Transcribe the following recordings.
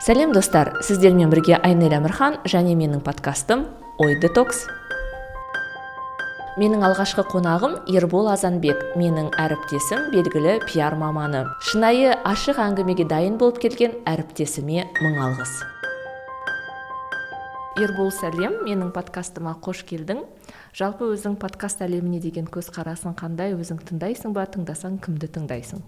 сәлем достар. Сіздермен бірге айнель әмірхан және менің подкастым ой детокс. Менің алғашқы қонағым ербол азанбек. Менің әріптесім белгілі пиар маманы. Шынайы ашық әңгімеге дайын болып келген әріптесіме мың алғыс. Ербол сәлем. Менің подкастыма қош келдің. Жалпы өзің подкаст әлеміне деген көзқарасың қандай? Өзің тыңдайсың ба? Тыңдасаң кімді тыңдайсың?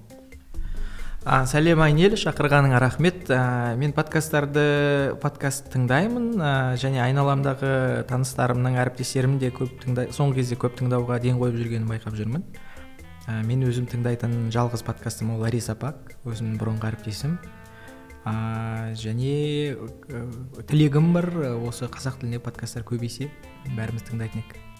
А, сәлем айнель шақырғаныңа рахмет. Ә, мен подкасттарды подкаст тыңдаймын. Ә, және айналамдағы таныстарымның әріптестерім де көп тыңдай соңғы кезде көп тыңдауға ден қойып жүргенін байқап жүрмін. Мен өзім тыңдайтын жалғыз подкастым ол лариса пак өзімнің бұрынғы әріптесім. Ә, және ә, тілегім бар осы қазақ тілінде подкасттар көбейсе бәріміз тыңдайтын едік.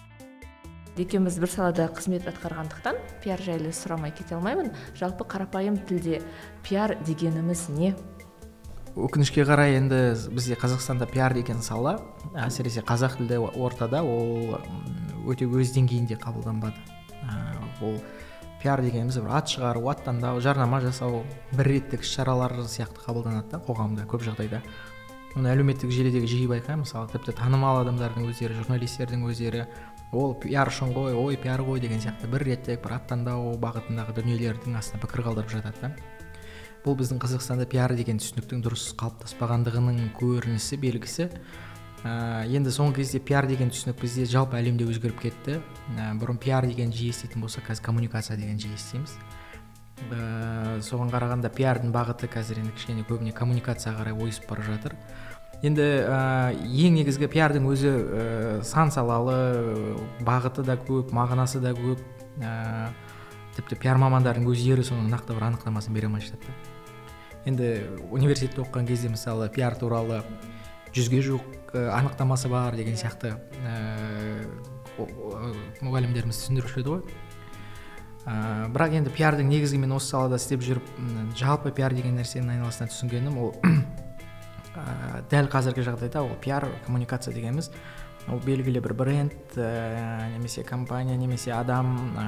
Екеуміз бір салада қызмет атқарғандықтан пиар жайлы сұрамай кете алмаймын. Жалпы қарапайым тілде пиар дегеніміз не? өкінішке қарай енді бізде қазақстанда пиар деген сала әсіресе қазақ тілді ортада ол өте өз деңгейінде қабылданбады. Ол пиар дегеніміз бір ат шығару аттандау жарнама жасау бір реттік іс шаралар сияқты қабылданады да қоғамда көп жағдайда. Оны әлеуметтік желідегі жиі байқаймын мысалы тіпті танымал адамдардың өздері журналистердің өздері ол пиар үшін ғой ой пиар ғой деген сияқты бір реттік бір аттандау бағытындағы дүниелердің астына пікір қалдырып жатады да. Бұл біздің қазақстанда пиар деген түсініктің дұрыс қалыптаспағандығының көрінісі белгісі. Ә, енді соңғы кезде пиар деген түсінік бізде жалпы әлемде өзгеріп кетті. Ә, бұрын пиар деген жиі еститін болсақ қазір коммуникация деген жиі естиміз ә, соған қарағанда пиардың бағыты қазір енді кішкене көбіне коммуникацияға қарай ойысып бара жатыр. Енді ә, ең негізгі пиардың өзі ә, сан салалы бағыты да көп мағынасы да көп ә, тіпті пиар мамандардың өздері соның нақты бір анықтамасын бере алмай жатады енді университетте оқыған кезде мысалы пиар туралы жүзге жуық анықтамасы бар деген сияқты ә, мұғалімдеріміз түсіндіруші еді ғой. Ә, бірақ енді пиардың негізгі мен осы салада істеп жүріп жалпы пиар деген нәрсенің айналасына түсінгенім ол ә, дәл қазіргі жағдайда ол пиар коммуникация дегеніміз ол белгілі бір бренд ә, немесе компания немесе адам ә,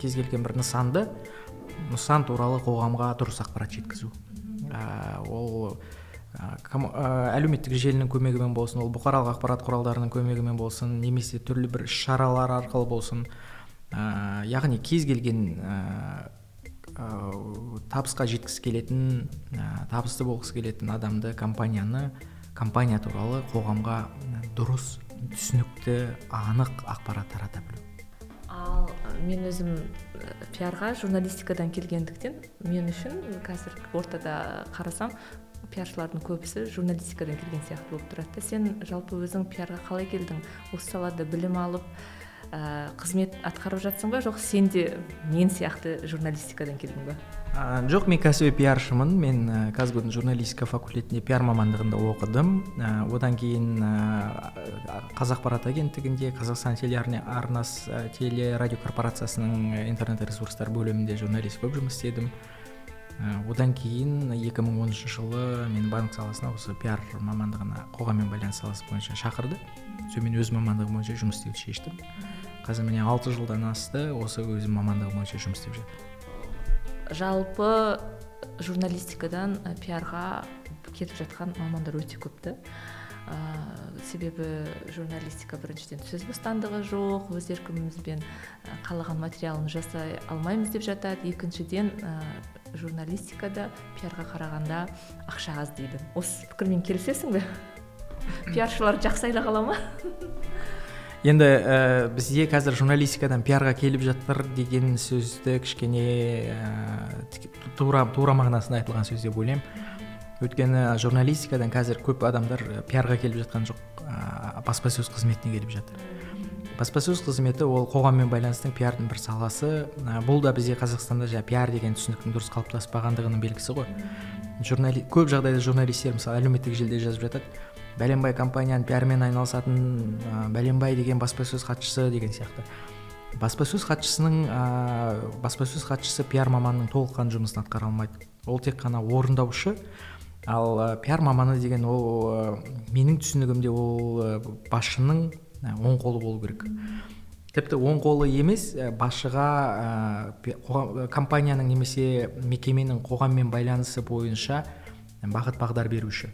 кез келген бір нысанды нысан туралы қоғамға дұрыс ақпарат жеткізу. Ә, ол әлеуметтік желінің көмегімен болсын ол бұқаралық ақпарат құралдарының көмегімен болсын немесе түрлі бір іс шаралар арқылы болсын ә, яғни кез келген ә, табысқа жеткісі келетін ә, табысты болғысы келетін адамды компанияны компания туралы қоғамға дұрыс түсінікті анық ақпарат тарата білу. Ал мен өзім пиарға журналистикадан келгендіктен мен үшін қазір ортада қарасам пиаршылардың көбісі журналистикадан келген сияқты болып тұрады сен жалпы өзің пиарға қалай келдің? Осы салада білім алып ә, қызмет атқарып жатсың ба? жоқ сен де мен сияқты журналистикадан келдің ба? Ә, жоқ мен кәсіби пиаршымын. Мен ә, журналистика факультетінде пиар мамандығында оқыдым. Ә, одан кейін ә, қазақпарат агенттігінде қазақстан телеарнасы ә, телерадиокорпорациясының интернет ресурстар бөлімінде журналист болып жұмыс істедім. Ә, одан кейін 2010 жылы мен банк саласына осы пиар мамандығына қоғаммен байланыс саласы бойынша шақырды. Сонымен өз мамандығым бойынша жұмыс істеуді шештім. Қазір міне алты жылдан асты осы өзім мамандығым бойынша жұмыс істеп жатырмын. Жалпы журналистикадан пиарға кетіп жатқан мамандар өте көп та ә, себебі журналистика біріншіден сөз бостандығы жоқ өз еркімізбен қалаған материалын жасай алмаймыз деп жатады. Екіншіден ә, журналистикада пиарға қарағанда ақша аз дейді. Осы пікірмен келісесің бе? Пиаршылар жақсы айлық ала ма? Енді ә, бізде қазір журналистикадан пиарға келіп жатыр деген сөзді кішкене ә, тура тура мағынасында айтылған сөз деп ойлаймын. Өйткені журналистикадан қазір көп адамдар пиарға келіп жатқан жоқ ә, баспасөз қызметіне келіп жатыр. Баспасөз қызметі ол қоғаммен байланыстың пиардың бір саласы. Ә, бұл да бізде қазақстанда жаңағы пиар деген түсініктің дұрыс қалыптаспағандығының белгісі ғой. Журнали көп жағдайда журналистер мысалы әлеуметтік желіде жазып жатады. Бәленбай компанияның пиармен айналысатын ә, бәленбай деген баспасөз хатшысы деген сияқты. Баспасөз хатшысының ә, баспасөз хатшысы пиар маманның толыққанды жұмысын атқара алмайды. Ол тек қана орындаушы ал ә, пиар маманы деген ол ә, менің түсінігімде ол ә, басшының оң қолы болу керек. Тіпті оң қолы емес басшыға ә, компанияның немесе мекеменің қоғаммен байланысы бойынша бағыт бағдар беруші.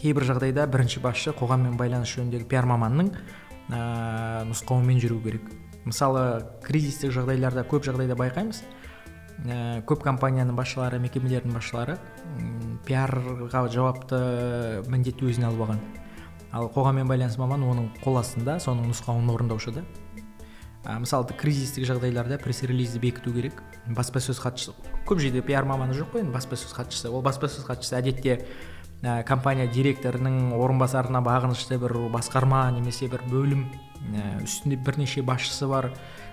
Кейбір жағдайда бірінші басшы қоғаммен байланыс жөніндегі пиар маманның ә, нұсқауымен жүру керек. Мысалы кризистік жағдайларда көп жағдайда байқаймыз. Ә, көп компанияның басшылары мекемелердің басшылары пиарға жауапты міндетті өзіне алып алған. Ал қоғаммен байланыс маман оның қол астында соның нұсқауын орындаушы да ә, мысалы кризистік жағдайларда пресс релизді бекіту керек. Баспасөз хатшысы көп жерде пиар маманы жоқ қой енді баспасөз хатшысы. Ол баспасөз хатшысы әдетте ә, компания директорының орынбасарына бағынышты бір басқарма немесе бір бөлім ә, үстінде бірнеше басшысы бар.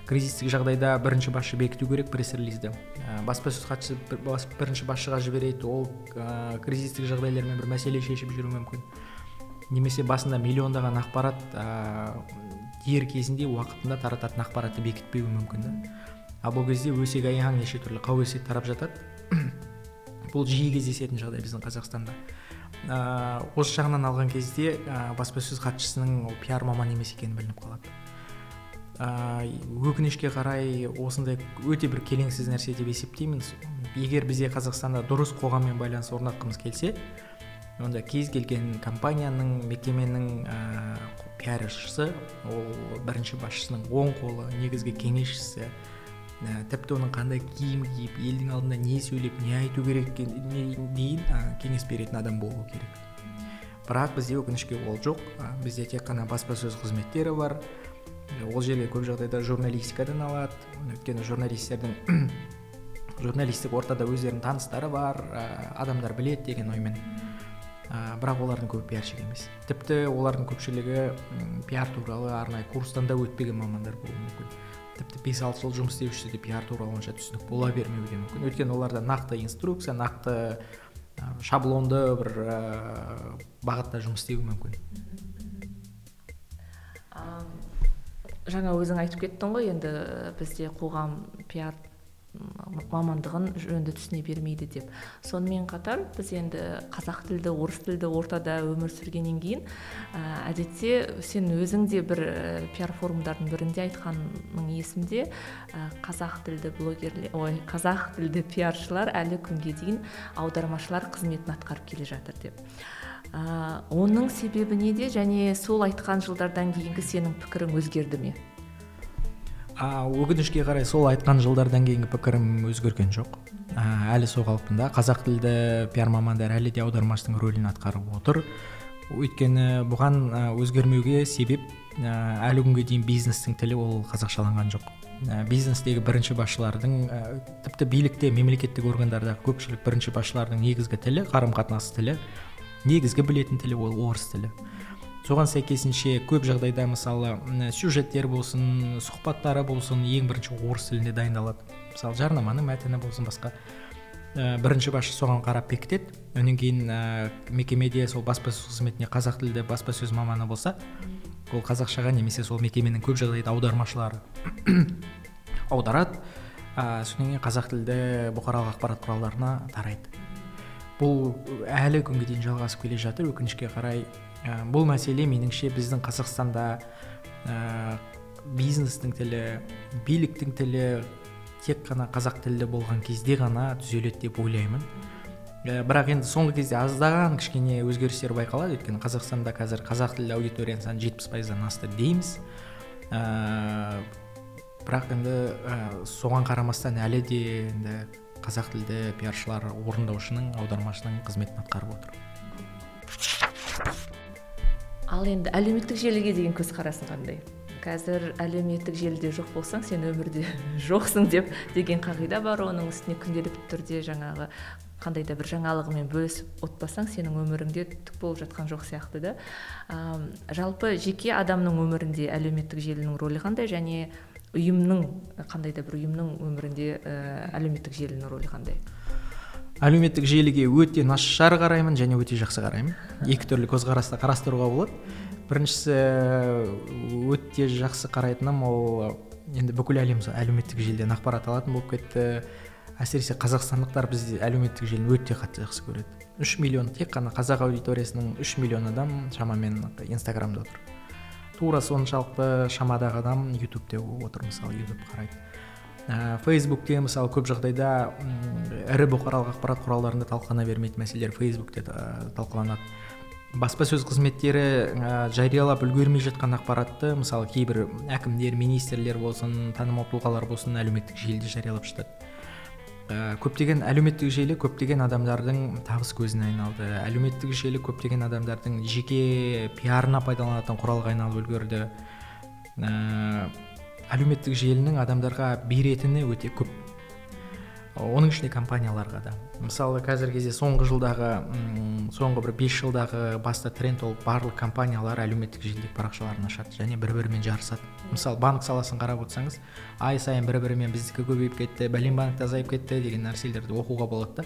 Кризистік жағдайда бірінші басшы бекіту керек пресс релизді ә, баспасөз хатшысы бір, бірінші басшыға жібереді ол ә, кризистік жағдайлармен бір мәселе шешіп жүруі мүмкін. Немесе басында миллиондаған ақпарат ә, дер кезінде уақытында тарататын ақпаратты бекітпеуі мүмкін да. Ал бұл кезде өсек аяң неше түрлі қауесет тарап жатады. Бұл жиі кездесетін жағдай біздің қазақстанда. Ә, осы жағынан алған кезде ә, баспасөз хатшысының ол пиар маман емес екені білініп қалады. Ә, өкінішке қарай осындай өте бір келеңсіз нәрсе деп есептеймін. Егер бізде қазақстанда дұрыс қоғаммен байланыс орнатқымыз келсе онда кез келген компанияның мекеменің ә, пиаршысы ол бірінші басшысының оң қолы негізгі кеңесшісі ә, тіпті оның қандай киім киіп елдің алдында не сөйлеп не айту керек дейін ә, кеңес беретін адам болу керек. Бірақ бізде өкінішке ол жоқ. Ә, бізде тек қана баспасөз қызметтері бар. Ол жерге көп жағдайда журналистикадан алады. Өйткені журналистердің журналистік ортада өздерінің таныстары бар ә, адамдар білет деген оймен. Ә, бірақ олардың көбі пиарщик емес. Тіпті олардың көпшілігі пиар туралы арнайы курстан да өтпеген мамандар болуы мүмкін. Тіпті бес алты жыл жұмыс жүрсе де пиар туралы онша түсінік бола бермеуі де мүмкін. Өйткені оларда нақты инструкция нақты шаблонды бір ә, бағытта жұмыс істеуі мүмкін. Жаңа өзің айтып кеттің ғой енді бізде қоғам пиар мамандығын жөнді түсіне бермейді деп. Сонымен қатар біз енді қазақ тілді орыс тілді ортада өмір сүргеннен кейін ә, әдетте сен өзің де бір ә, пиар форумдардың бірінде айтқаның есімде ә, қазақ тілді блогерлер ой қазақ тілді пиаршылар әлі күнге дейін аудармашылар қызметін атқарып келе жатыр деп. Ә, оның себебі неде? Және сол айтқан жылдардан кейінгі сенің пікірің өзгерді ме? А өкінішке қарай сол айтқан жылдардан кейінгі пікірім өзгерген жоқ. Әлі сол қалпында қазақ тілді пиар мамандар әлі де аудармашының рөлін атқарып отыр. Өйткені бұған өзгермеуге себеп әлі күнге дейін бизнестің тілі ол қазақшаланған жоқ. Бизнестегі бірінші басшылардың ә, тіпті билікте мемлекеттік органдардағы көпшілік бірінші басшылардың негізгі тілі қарым қатынас тілі негізгі білетін тілі ол орыс тілі. Соған сәйкесінше көп жағдайда мысалы сюжеттер болсын сұхбаттары болсын ең бірінші орыс тілінде дайындалады. Мысалы жарнаманың мәтіні болсын басқа ә, бірінші басшы соған қарап бекітеді. Одан кейін ә, мекемеде сол баспасөз қызметіне қазақ тілді баспасөз маманы болса ол қазақшаға немесе сол мекеменің көп жағдайда аудармашылары аударады. Ә, содан кейін қазақ тілді бұқаралық ақпарат құралдарына тарайды. Бұл әлі күнге дейін жалғасып келе жатыр. Өкінішке қарай ә, бұл мәселе меніңше біздің қазақстанда ә, бизнестің тілі биліктің тілі тек қана қазақ тілді болған кезде ғана түзеледі деп ойлаймын. Ә, бірақ енді соңғы кезде аздаған кішкене өзгерістер байқалады. Өйткені қазақстанда қазір қазақ тілді аудиторияның саны жетпіс пайыздан асты дейміз. Ә, бірақ енді ә, соған қарамастан әлі де енді қазақ тілді пиаршылар орындаушының аудармашының қызметін атқарып отыр. Ал енді әлеуметтік желіге деген көзқарасың қандай? Қазір әлеуметтік желіде жоқ болсаң сен өмірде жоқсың деп деген қағида бар. Оның үстіне күнделікті түрде жаңағы қандай да бір жаңалығымен бөлісіп отпасаң сенің өміріңде түк болып жатқан жоқ сияқты да. Ә, жалпы жеке адамның өмірінде әлеуметтік желінің рөлі қандай? Және ұйымның қандай да бір ұйымның өмірінде ә, әлеуметтік желінің рөлі қандай? Әлеуметтік желіге өте нашар қараймын және өте жақсы қараймын. Екі түрлі көзқараста қарастыруға болады. Біріншісі өте жақсы қарайтыным ол енді бүкіл әлем әлеуметтік желіден ақпарат алатын болып кетті. Әсіресе қазақстандықтар бізде әлеуметтік желіні өте қатты жақсы көреді. Үш миллион тек қана қазақ аудиториясының үш миллион адам шамамен инстаграмда отыр. Тура соншалықты шамадағы адам ютубте отыр мысалы ютуб қарайды. Ә, фейсбукте мысалы көп жағдайда ірі бұқаралық ақпарат құралдарында талқылана бермейтін мәселелер фейсбукте талқыланады. Баспасөз қызметтері ә, жариялап үлгермей жатқан ақпаратты мысалы кейбір әкімдер министрлер болсын танымал тұлғалар болсын әлеуметтік желіде жариялап жатады. Ә, көптеген әлеуметтік желі көптеген адамдардың табыс көзіне айналды. Әлеуметтік желі көптеген адамдардың жеке пиарына пайдаланатын құралға айналып үлгерді. Ә, әлеуметтік желінің адамдарға беретіні өте көп. Оның ішінде компанияларға да. Мысалы қазіргі кезде соңғы жылдағы м соңғы бір бес жылдағы басты тренд ол барлық компаниялар әлеуметтік желідегі парақшаларын ашады және бір бірімен жарысады. Мысалы банк саласын қарап отырсаңыз ай сайын бір бірімен біздікі көбейіп кетті бәлен банк азайып кетті деген нәрселерді оқуға болады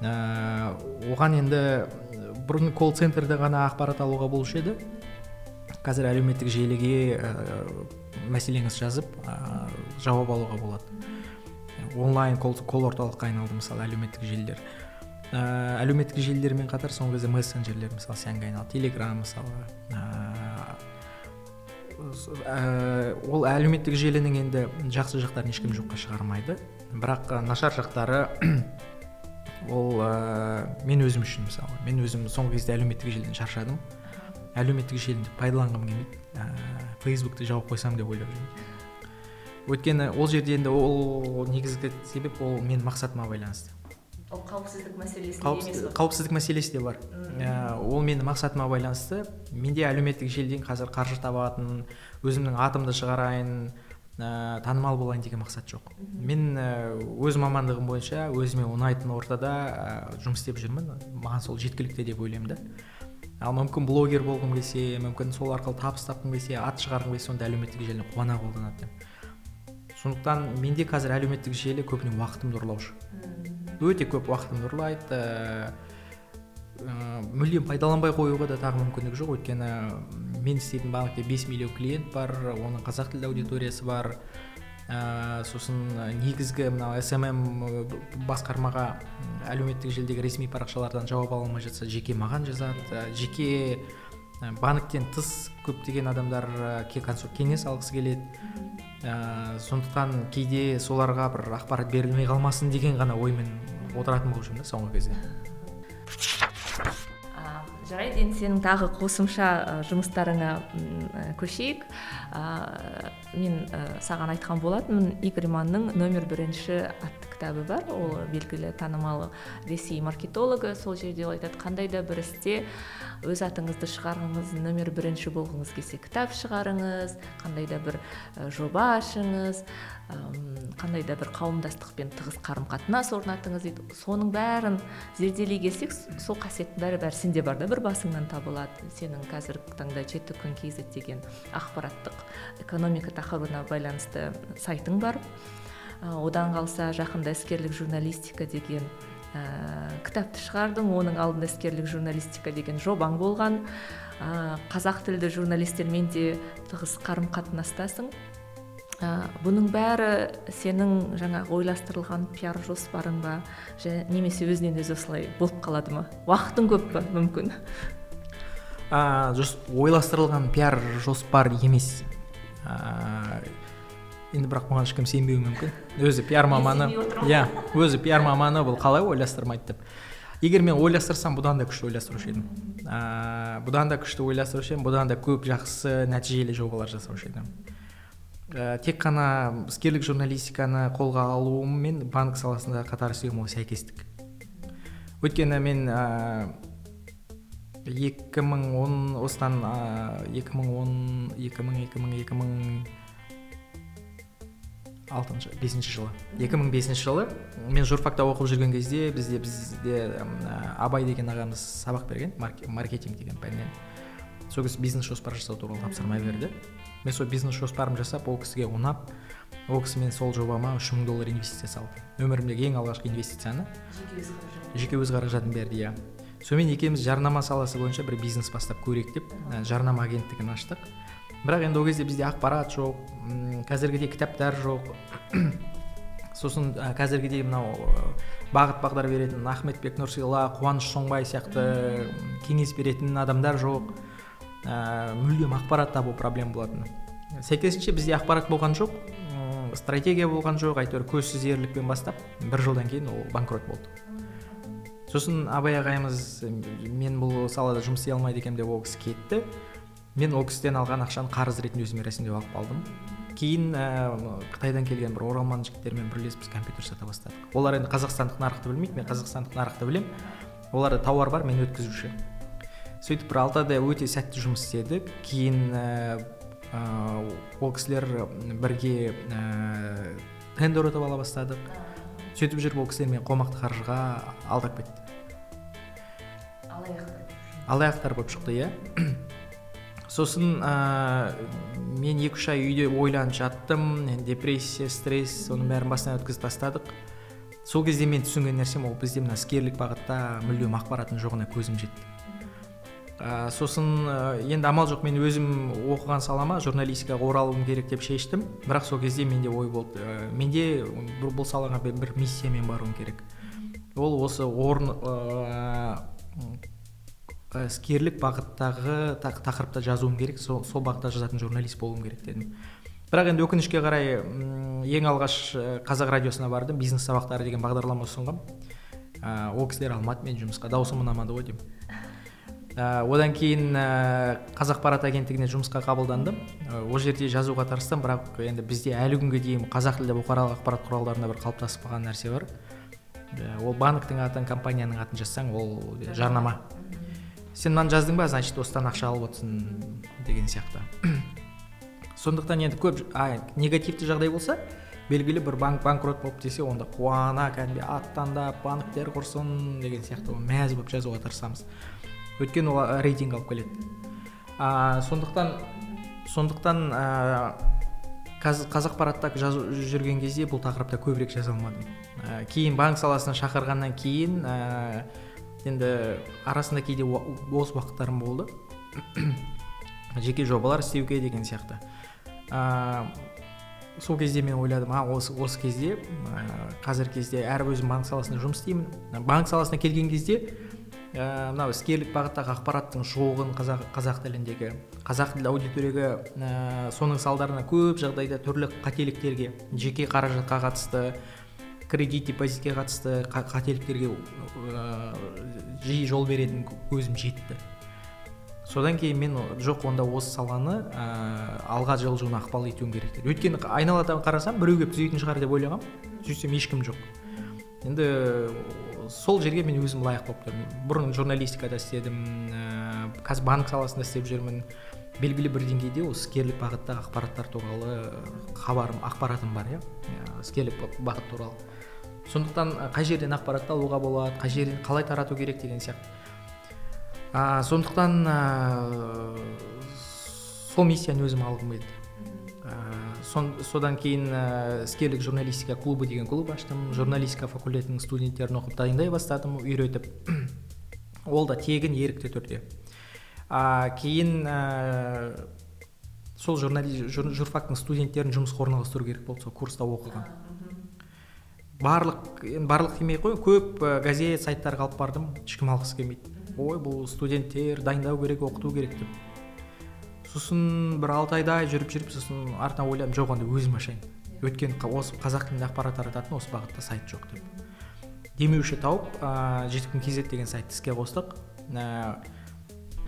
да. Оған енді бұрын колл центрде ғана ақпарат алуға болушы еді. Қазір әлеуметтік желіге мәселеңізді жазып ә, жауап алуға болады. Онлайн кол, орталыққа айналды мысалы әлеуметтік желілер. Ә, әлеуметтік желілермен қатар соңғы кезде мессенджерлер мысалы сәнге айналды телеграм мысалы ә, ол әлеуметтік желінің енді жақсы жақтарын ешкім жоққа шығармайды. Бірақ нашар жақтары ол ә, мен өзім үшін мысалы мен өзім соңғы кезде әлеуметтік желіден шаршадым. Әлеуметтік желіні пайдаланғым келмейді. Ә, фейсбукты жауып қойсам деп ойлап жүрмін. Өйткені ол жерде енді ол негізгі себеп ол менің мақсатыма байланысты. Ол қауіпсіздік мәселесі қауіпсіздік мәселесі де бар. Ә, ол менің мақсатыма байланысты. Менде әлеуметтік желіден қазір қаржы табатын өзімнің атымды шығарайын ә, танымал болайын деген мақсат жоқ. Мен ә, өз мамандығым бойынша өзіме ұнайтын ортада ә, жұмыс істеп жүрмін. Маған сол жеткілікті деп ойлаймын да. Ал мүмкін блогер болғым келсе мүмкін сол арқылы табыс тапқым келсе ат шығарғым келсе онда әлеуметтік желіні қуана қолданады сондықтан менде қазір әлеуметтік желі көбіне уақытымды ұрлаушы. Өте көп уақытымды ұрлайды. Ә, мүлдем пайдаланбай қоюға да тағы мүмкіндік жоқ. Өйткені мен істейтін банкте 5 миллион клиент бар оның қазақ тілді аудиториясы бар. Ә, сосын негізгі мына смм басқармаға әлеуметтік желідегі ресми парақшалардан жауап ала алмай жатса жеке маған жазады. Жеке банктен тыс көптеген адамдар кеңес алғысы келеді. Ә, сондықтан кейде соларға бір ақпарат берілмей қалмасын деген ғана оймен отыратын болып жүрмін да соңғы кезде. Жарайды. Енді сенің тағы қосымша жұмыстарыңа көшейік. Мен саған айтқан болатынмын игорь манның нөмір бірінші атты кітабы бар. Ол белгілі танымал ресей маркетологы. Сол жерде ол айтады қандай да бір істе өз атыңызды шығарғыңыз нөмір бірінші болғыңыз келсе кітап шығарыңыз қандай да бір жоба ашыңыз қандай да бір қауымдастықпен тығыз қарым қатынас орнатыңыз дейді. Соның бәрін зерделей келсек сол қасиеттің бәрі бәрі сенде бар да бір басыңнан табылады. Сенің қазіргі таңда жеті күн деген ақпараттық экономика тақырыбына байланысты сайтың бар. Одан қалса жақында іскерлік журналистика деген ә, кітапты шығардың оның алдында іскерлік журналистика деген жобаң болған. Ә, қазақ тілді журналистермен де тығыз қарым қатынастасың ә, бұның бәрі сенің жаңағы ойластырылған пиар жоспарың ба? Немесе өзінен өзі осылай болып қалады ма? Уақытың көп па? Мүмкін. Ә, ойластырылған пиар жоспар емес енді бірақ бұған ешкім сенбеуі мүмкін. Өзі пиар маманы. иә өзі пиар маманы бұл қалай ойластырмайды деп. Егер мен ойластырсам бұдан да күшті ойластырушы едім. Ә, бұдан да күшті ойластырушы едім бұдан да көп жақсы нәтижелі жобалар жасаушы едім. Ә, тек қана іскерлік журналистиканы қолға алуым мен банк саласында қатар істеуім ол сәйкестік. Өйткені мен ә, 2010 осыдан ә, екі мың он екі мың екі мың екі мың алтыншы бесінші жылы. Екі мың бесінші жылы мен журфакта оқып жүрген кезде бізде бізде абай деген ағамыз сабақ берген маркетинг деген пәннен. Сол кезде бизнес жоспар жасау туралы тапсырма берді. Мен сол бизнес жоспарымды жасап ол кісіге ұнап ол кісі мен сол жобама үш мың доллар инвестиция салды өмірімдегі ең алғашқы инвестицияны жеке өз қаражатын. берді иә. Сонымен екеуміз жарнама саласы бойынша бір бизнес бастап көрейік деп жарнама агенттігін аштық. Бірақ енді ол кезде бізде ақпарат жоқ қазіргідей кітаптар жоқ. Сосын ә, қазіргідей мынау бағыт бағдар беретін ахметбек нұрсила қуаныш шоңбай сияқты кеңес беретін адамдар жоқ. Ә, мүлдем ақпарат табу проблема болатын. Сәйкесінше бізде ақпарат болған жоқ стратегия болған жоқ әйтеуір көзсіз ерлікпен бастап бір жылдан кейін ол банкрот болды. Сосын абай ағайымыз мен бұл салада жұмыс істей алмайды екенмін деп ол кісі кетті. Мен ол кісіден алған ақшаны қарыз ретінде өзіме рәсімдеп алып қалдым. Кейін ә, қытайдан келген бір оралман жігіттермен бірлесіп біз компьютер сата бастадық. Олар енді қазақстандық нарықты білмейді мен қазақстандық нарықты білемін. Оларда тауар бар мен өткізуші. Сөйтіп бір алты айда өте сәтті жұмыс істедік. Кейін ә, ол кісілер бірге ә, тендер ұтып ала бастадық. Сөйтіп жүріп ол кісілер мені қомақты қаржыға алдап кетті. Алаяқтар болып шықты иә. Сосын ә, мен екі үш ай үйде ойланып жаттым депрессия стресс соның бәрін басынан өткізіп тастадық. Сол кезде мен түсінген нәрсем ол бізде мына іскерлік бағытта мүлдем ақпараттың жоғына көзім жетті. Ә, сосын ә, енді амал жоқ мен өзім оқыған салама журналистикаға оралуым керек деп шештім. Бірақ сол кезде менде ой болды. Ә, менде бұл, бұл салаға бір, бір миссиямен баруым керек. Ол осы орын іскерлік бағыттағы тақырыпта жазуым керек сол, сол бағытта жазатын журналист болуым керек дедім. Бірақ енді өкінішке қарай ең алғаш қазақ радиосына бардым. Бизнес сабақтары деген бағдарлама ұсынғам ә, ол кісілер алмады мені жұмысқа дауысым ұнамады ғой деймін. Одан кейін ә, қазақпарат агенттігіне жұмысқа қабылдандым. Ол жерде жазуға тырыстым бірақ енді бізде әлі күнге дейін қазақ тілді бұқаралық ақпарат құралдарында бір қалыптасып қалған нәрсе бар. Ол банктің атын компанияның атын жазсаң ол жарнама. Сен мынаны жаздың ба? Значит осыдан ақша алып отырсың деген сияқты. Сондықтан енді көп а, негативті жағдай болса белгілі бір банк банкрот болып десе онда қуана кәдімгідей аттандап банктер құрсын деген сияқты мәз болып жазуға тырысамыз. Өйткені ол рейтинг алып келеді. А, сондықтан сондықтан ә, қазақпаратта жазу жүрген кезде бұл тақырыпта көбірек жаза алмадым. Кейін банк саласына шақырғаннан кейін енді арасында кейде бос уақыттарым болды. Жеке жобалар істеуге деген сияқты. Ә, сол кезде мен ойладым а осы, осы кезде ә, қазіргі кезде әр өзім банк саласында жұмыс істеймін. Банк саласына келген кезде ә, мынау іскерлік бағыттағы ақпараттың жоғын қазақ, қазақ тіліндегі қазақ тілді аудиторияға ә, соның салдарынан көп жағдайда түрлі қателіктерге жеке қаражатқа қатысты кредит депозитке қатысты қателіктерге жиі жол беретін көзім жетті. Содан кейін мен жоқ онда осы саланы ә, алға жылжуына ықпал етуім керек деді. Өйткені айналадан қарасам біреу келіп түзейтін шығар деп ойлағанмын сөйтсем ешкім жоқ. Енді сол жерге мен өзім лайық болып тұрмын. Бұрын журналистикада істедім ә, қазір банк саласында істеп жүрмін. Белгілі бір деңгейде осы іскерлік бағытта ақпараттар туралы хабарым ақпаратым бар иә. Іскерлік бағыт туралы. Сондықтан қай жерден ақпаратты алуға болады қай жерден қалай тарату керек деген сияқты. А, сондықтан ә, сол миссияны өзім алғым келді ә, содан кейін ә, іскерлік журналистика клубы деген клуб аштым. Журналистика факультетінің студенттерін оқып дайындай бастадым үйретіп. Ол да тегін ерікті түрде. А, кейін ә, сол журнали журфактың студенттерін жұмысқа орналастыру керек болды сол курста оқыған. Барлық енді барлық демей ақ көп газет сайттарға алып бардым ешкім алғысы келмейді. Ой бұл студенттер дайындау керек оқыту керек деп. Сосын бір алты айдай жүріп жүріп сосын артынан ойладым жоқ онда өзім ашайын. Өйткені осы қазақ тілінде ақпарат тарататын осы бағытта сайт жоқ деп. Демеуші тауып ә, жеті күн kz деген сайтты іске қостық.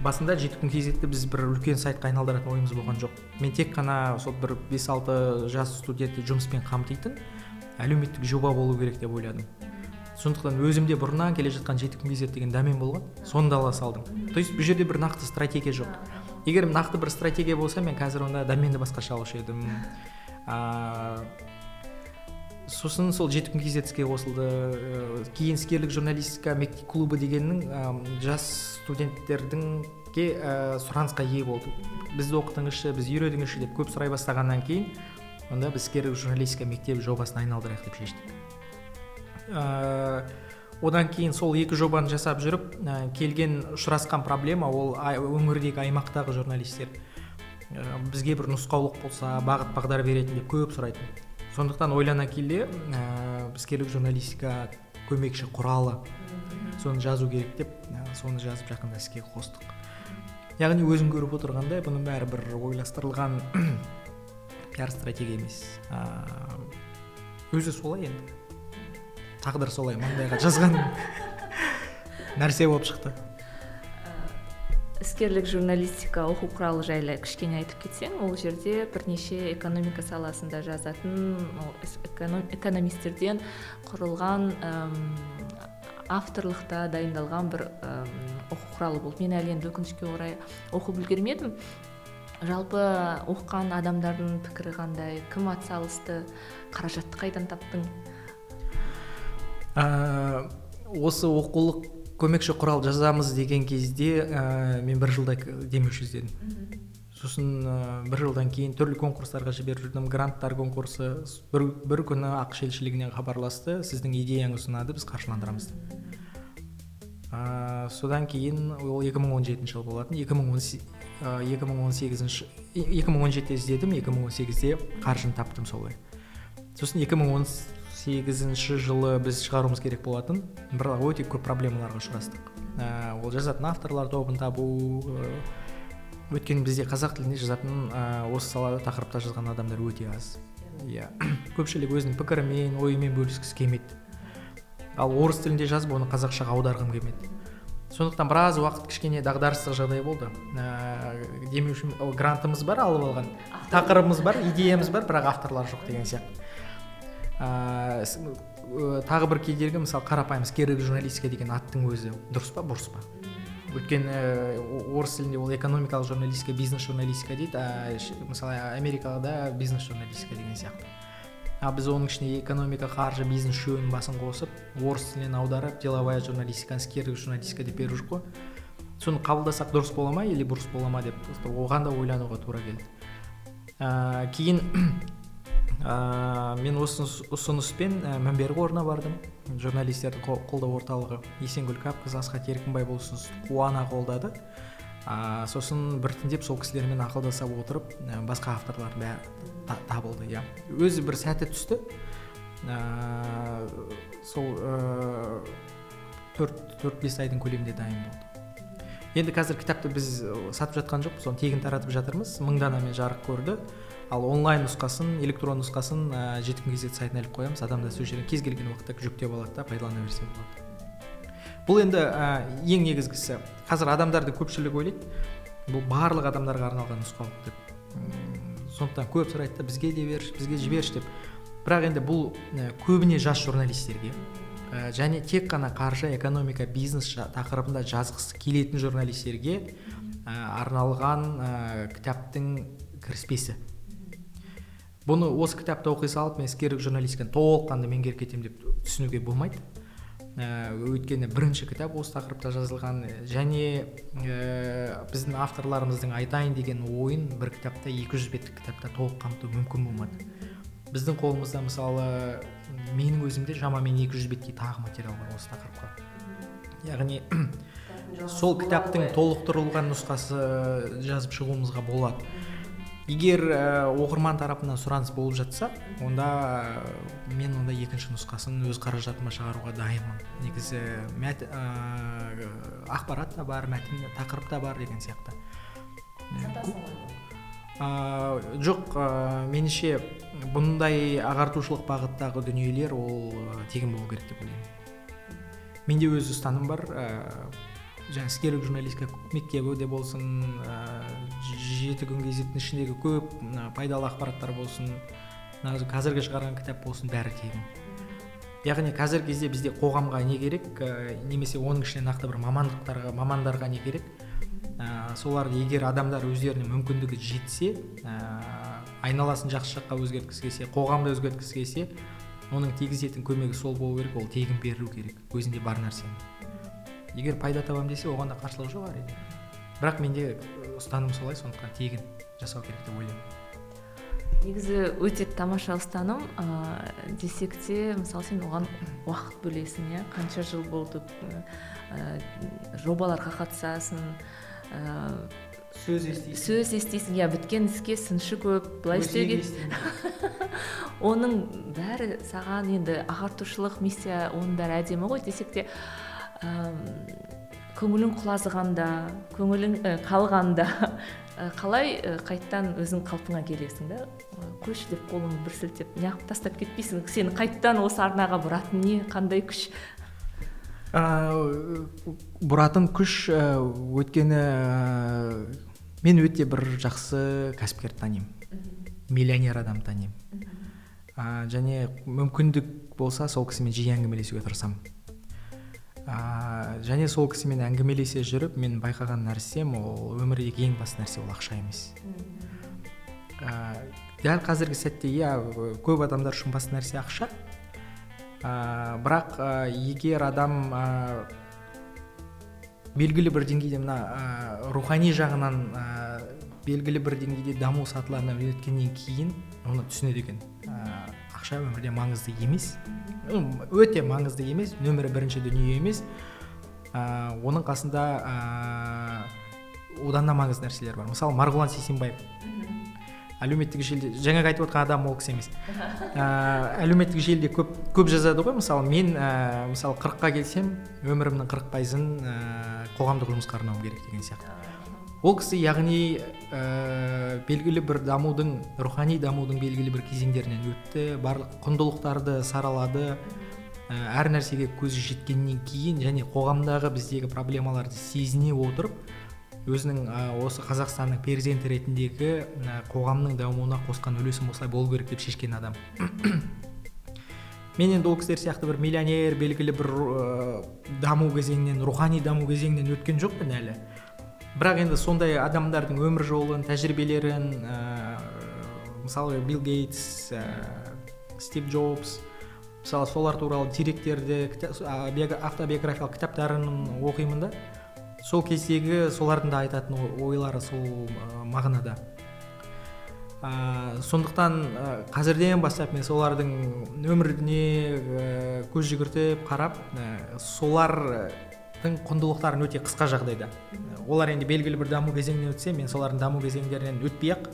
Басында жеті күн kzді біз бір үлкен сайтқа айналдыратын ойымыз болған жоқ. Мен тек қана сол бір бес алты жас студентті жұмыспен қамтитын әлеуметтік жоба болу керек деп ойладым. Сондықтан өзімде бұрыннан келе жатқан жеті күн kz деген домен болған соны да ала салдым. То есть бұл жерде бір нақты стратегия жоқ. Егер нақты бір стратегия болса мен қазір онда доменді басқаша алушы едім. А, сосын сол жеті күн kz іске қосылды кейін іскерлік журналистика мектеп клубы дегеннің ә, жас студенттердіңге ә, сұранысқа ие болды бізді оқытыңызшы біз үйретіңізші деп көп сұрай бастағаннан кейін онда біз іскерлік журналистика мектебі жобасына айналдырайық деп шештік. Ә, одан кейін сол екі жобаны жасап жүріп ә, келген ұшырасқан проблема ол өңірдегі аймақтағы журналистер. Ә, бізге бір нұсқаулық болса бағыт бағдар беретін деп көп сұрайтын. Сондықтан ойлана келе ә, іскерлік журналистика көмекші құралы. Соны жазу керек деп ә, соны жазып жақында іске қостық. Яғни өзің көріп отырғандай бұның бәрі бір ойластырылған пиар стратегия емес. Өзі солай енді. Тағдыр солай маңдайға жазған нәрсе болып шықты. Іскерлік журналистика оқу құралы жайлы кішкене айтып кетсең ол жерде бірнеше экономика саласында жазатын экономистерден құрылған авторлықта дайындалған бір оқу құралы болды. Мен әлі енді өкінішке орай оқып үлгермедім. Жалпы оқыған адамдардың пікірі қандай? Кім атсалысты? Қаражатты қайдан таптың? Ә, осы оқулық көмекші құрал жазамыз деген кезде ә, мен бір жылдай демеуші іздедім. Сосын ә, бір жылдан кейін түрлі конкурстарға жіберіп жүрдім. Гранттар конкурсы бір, бір күні ақш елшілігінен хабарласты. Сіздің идеяңыз ұнады біз қаржыландырамыз деп. Ә, содан кейін ол 2017 жыл болатын. 2018 2017-де іздедім 2018-де қаржыны таптым солай. Сосын 2018 сегізінші жылы біз шығаруымыз керек болатын. Бірақ өте көп проблемаларға ұшырастық. Ә, ол жазатын авторлар тобын табу ә, өйткені бізде қазақ тілінде жазатын ә, осы салада тақырыпта жазған адамдар өте аз. Иә көпшілік өзінің пікірімен ойымен бөліскісі келмейді. Ал орыс тілінде жазып оны қазақшаға аударғым келмеді сондықтан біраз уақыт кішкене дағдарыстық жағдай болды. Ә, демеуші грантымыз бар алып алған тақырыбымыз бар идеямыз бар бірақ авторлар жоқ деген сияқты. Ә, тағы бір кедергі мысалы қарапайым іскерлік журналистика деген аттың өзі. Дұрыс па бұрыс па? Өйткені орыс тілінде ол экономикалық журналистика бизнес журналистика дейді а мысалы америкада бизнес журналистика деген сияқты. А біз оның ішіне экономика қаржы бизнес үшеуінің басын қосып орыс тілінен аударып деловая журналистика іскерлік журналистика деп беріп жүр ғой соны қабылдасақ дұрыс бола ма или бұрыс бола ма деп оған да ойлануға тура келді. Ә, кейін ә, мен осы ұсыныспен ә, мінбергі орнына бардым. Журналистерді қолдау орталығы есенгүл капқызы асхат еркінбай бұл ұсынысты қуана қолдады. Ә, сосын біртіндеп сол кісілермен ақылдаса отырып ә, басқа авторлар бәрі табылды иә. Өзі бір сәті түсті. Ә, сол төрт төрт бес айдың көлемінде дайын болды. Енді қазір кітапты біз сатып жатқан жоқпыз оны тегін таратып жатырмыз. Мың данамен жарық көрді. Ал онлайн нұсқасын электрон нұсқасын ә, жетім кезет сайтына іліп қоямыз. Адамдар сол жерден кез келген уақытта жүктеп алады да пайдалана берсе болады. Бұл енді ә, ең негізгісі. Қазір адамдардың көпшілігі ойлайды. Бұл барлық адамдарға арналған нұсқалық деп. Сондықтан көп сұрайды да бізге де берші бізге жіберші деп. Бірақ енді бұл ә, көбіне жас журналистерге ә, және тек қана қаржы экономика бизнес тақырыбында жазғысы келетін журналистерге ә, арналған ә, кітаптың кіріспесі. Бұны осы кітапты оқи салып мен іскерлік журналистиканы толыққанды меңгеріп кетемін деп түсінуге болмайды. Ә, өйткені бірінші кітап осы тақырыпта жазылған. Және ә, біздің авторларымыздың айтайын деген ойын бір кітапта 200 беттік кітапта толық қамту мүмкін болмады. Біздің қолымызда мысалы менің өзімде шамамен 200 беттей тағы материал бар осы тақырыпқа. Яғни сол кітаптың толықтырылған нұсқасы жазып шығуымызға болады. Егер ә, оқырман тарапынан сұраныс болып жатса онда ә, мен онда екінші нұсқасын өз қаражатыма шығаруға дайынмын. Негізі мәт, ә, ақпарат та бар мәтін тақырып та бар деген сияқты. Ә, жоқ ә, меніңше бұндай ағартушылық бағыттағы дүниелер ол тегін болу керек деп ойлаймын. Менде өз ұстаным бар жаңағы іскерлік журналистика мектебі де болсын ә, жеті күн газеттің ішіндегі көп пайдалы ақпараттар болсын қазіргі шығарған кітап болсын бәрі тегін яғни қазіргі кезде бізде қоғамға не керек ә, немесе оның ішіне нақты бір мамандықтарға мамандарға не керек? Ә, соларды егер адамдар өздеріне мүмкіндігі жетсе ә, айналасын жақсы жаққа өзгерткісі келсе қоғамды өзгерткісі келсе оның тигізетін көмегі сол болу керек ол тегін берілу керек. Өзінде бар нәрсені. Егер пайда табамын десе оған да қарсылық жоқ әрине бірақ менде ұстаным солай сондықтан тегін жасау керек деп ойлаймын. Негізі өте тамаша ұстаным ә, десек те мысалы сен оған уақыт бөлесің иә? Қанша жыл болды ә, жобаларға қатысасың ә, сөз естисің. сөз естисің иә біткен іске сыншы көп былай істеуге. оның бәрі саған енді ағартушылық миссия оның бәрі әдемі ғой десек те көңілің құлазығанда көңілің қалғанда қалай ә, қайттан өзің қалпыңа келесің да? Қойшы деп қолыңды бір сілтеп неғып тастап кетпейсің? Сені қайттан осы арнаға бұратын не қандай күш? Бұратын күш өйткені мен өте бір жақсы кәсіпкер танимын. Миллионер адам танимын. Ә, және мүмкіндік болса сол кісімен жиі әңгімелесуге тырысамын. Ә, және сол кісімен әңгімелесе жүріп мен байқаған нәрсем ол өмірдегі ең басты нәрсе ол ақша емес. Ә, дәл қазіргі сәтте иә көп адамдар үшін басты нәрсе ақша. Ә, бірақ ә, егер адам ә, белгілі бір деңгейде мына ә, рухани жағынан ә, белгілі бір деңгейде даму сатыларына өткеннен кейін оны түсінеді екен. Ә, ақша өмірде маңызды емес. Өте маңызды емес нөмірі бірінші дүние емес. Ә, оның қасында ә, одан да маңызды нәрселер бар. Мысалы марғұлан сейсенбаев әлеуметтік желіде жаңағы айтып отқан адам ол кісі емес. Ә, әлеуметтік желіде көп көп жазады ғой. Мысалы мен ә, мысалы қырыққа келсем өмірімнің қырық пайызын ә, қоғамдық жұмысқа арнауым керек деген сияқты. Ол кісі яғни ә, белгілі бір дамудың рухани дамудың белгілі бір кезеңдерінен өтті барлық құндылықтарды саралады. Ә, әр нәрсеге көзі жеткеннен кейін және қоғамдағы біздегі проблемаларды сезіне отырып өзінің ә, осы қазақстанның перзенті ретіндегі ә, қоғамның дамуына қосқан үлесім осылай болу керек деп шешкен адам. Мен енді ол кісілер сияқты бір миллионер белгілі бір ә, даму кезеңінен рухани даму кезеңінен өткен жоқпын әлі. Бірақ енді сондай адамдардың өмір жолын тәжірибелерін ә, мысалы билл гейтс ә, стив джобс мысалы солар туралы деректерді автобиографиялық кітаптарын оқимын да. Сол кездегі солардың да айтатын ойлары сол мағынада. Ә, сондықтан ә, қазірден бастап мен солардың өміріне ә, көз жүгіртіп қарап ә, солар құндылықтарын өте қысқа жағдайда. Олар енді белгілі бір даму кезеңінен өтсе мен солардың даму кезеңдерінен өтпей ақ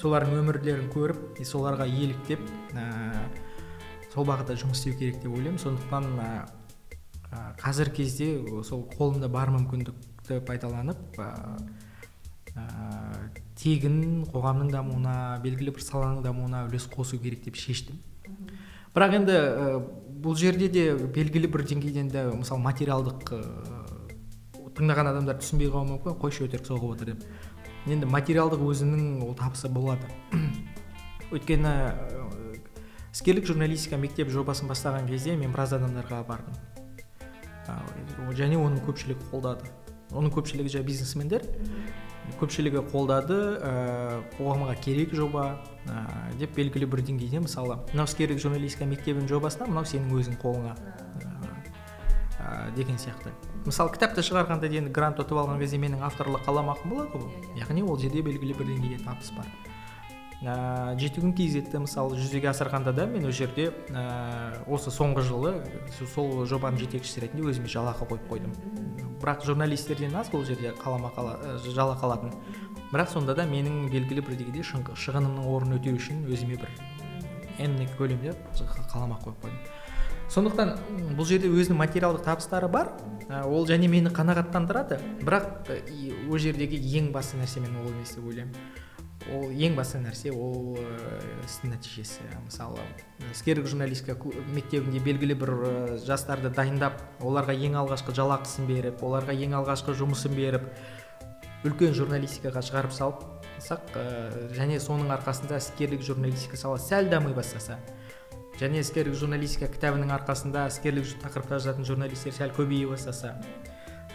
солардың өмірлерін көріп и соларға еліктеп ә, сол бағытта жұмыс істеу керек деп ойлаймын. Сондықтан ә, қазіргі кезде сол қолымда бар мүмкіндікті пайдаланып ә, ә, тегін қоғамның дамуына белгілі бір саланың дамуына үлес қосу керек деп шештім. Бірақ енді бұл жерде де белгілі бір деңгейден де мысалы материалдық тыңдаған адамдар түсінбей қалуы мүмкін қойшы өтірік соғып отыр деп. Енді материалдық өзінің ол табысы болады. Өйткені іскерлік журналистика мектеп жобасын бастаған кезде мен біраз адамдарға бардым. Және оның көпшілігі қолдады. Оның көпшілігі жаңағы бизнесмендер. Көпшілігі қолдады ә, қоғамға керек жоба ә, деп белгілі бір деңгейде мысалы мынау іскерлік журналистика мектебінің жобасына мынау сенің өзің қолыңа ә, деген сияқты. Мысалы кітапты шығарғанда енді грант ұтып алған кезде менің авторлық қаламақым болады ғой иә, иә. яғни ол жерде белгілі бір деңгейде табыс бар. Ә, жеті күн кезетті мысалы жүзеге асырғанда да мен ол жерде ә, осы соңғы жылы сол жобаның жетекшісі ретінде өзіме жалақы қойып қойдым. Бірақ журналистерден аз бұл жерде қаламақы жалақы алатын бірақ сонда да менің белгілі бір деңгейде шығынымның орнын өтеу үшін өзіме бір энный көлемде қаламақы қойып қойдым. Сондықтан бұл жерде өзінің материалдық табыстары бар ол және мені қанағаттандырады. Бірақ ол жердегі ең басты нәрсе мен ол емес деп ойлаймын. Ол ең басты нәрсе ол істің нәтижесі. Мысалы іскерлік журналистика мектебінде белгілі бір жастарды дайындап оларға ең алғашқы жалақысын беріп оларға ең алғашқы жұмысын беріп үлкен журналистикаға шығарып салсақ және соның арқасында іскерлік журналистика сала сәл дами бастаса және іскерлік журналистика кітабының арқасында іскерлік тақырыпта жазатын журналистер сәл көбейе бастаса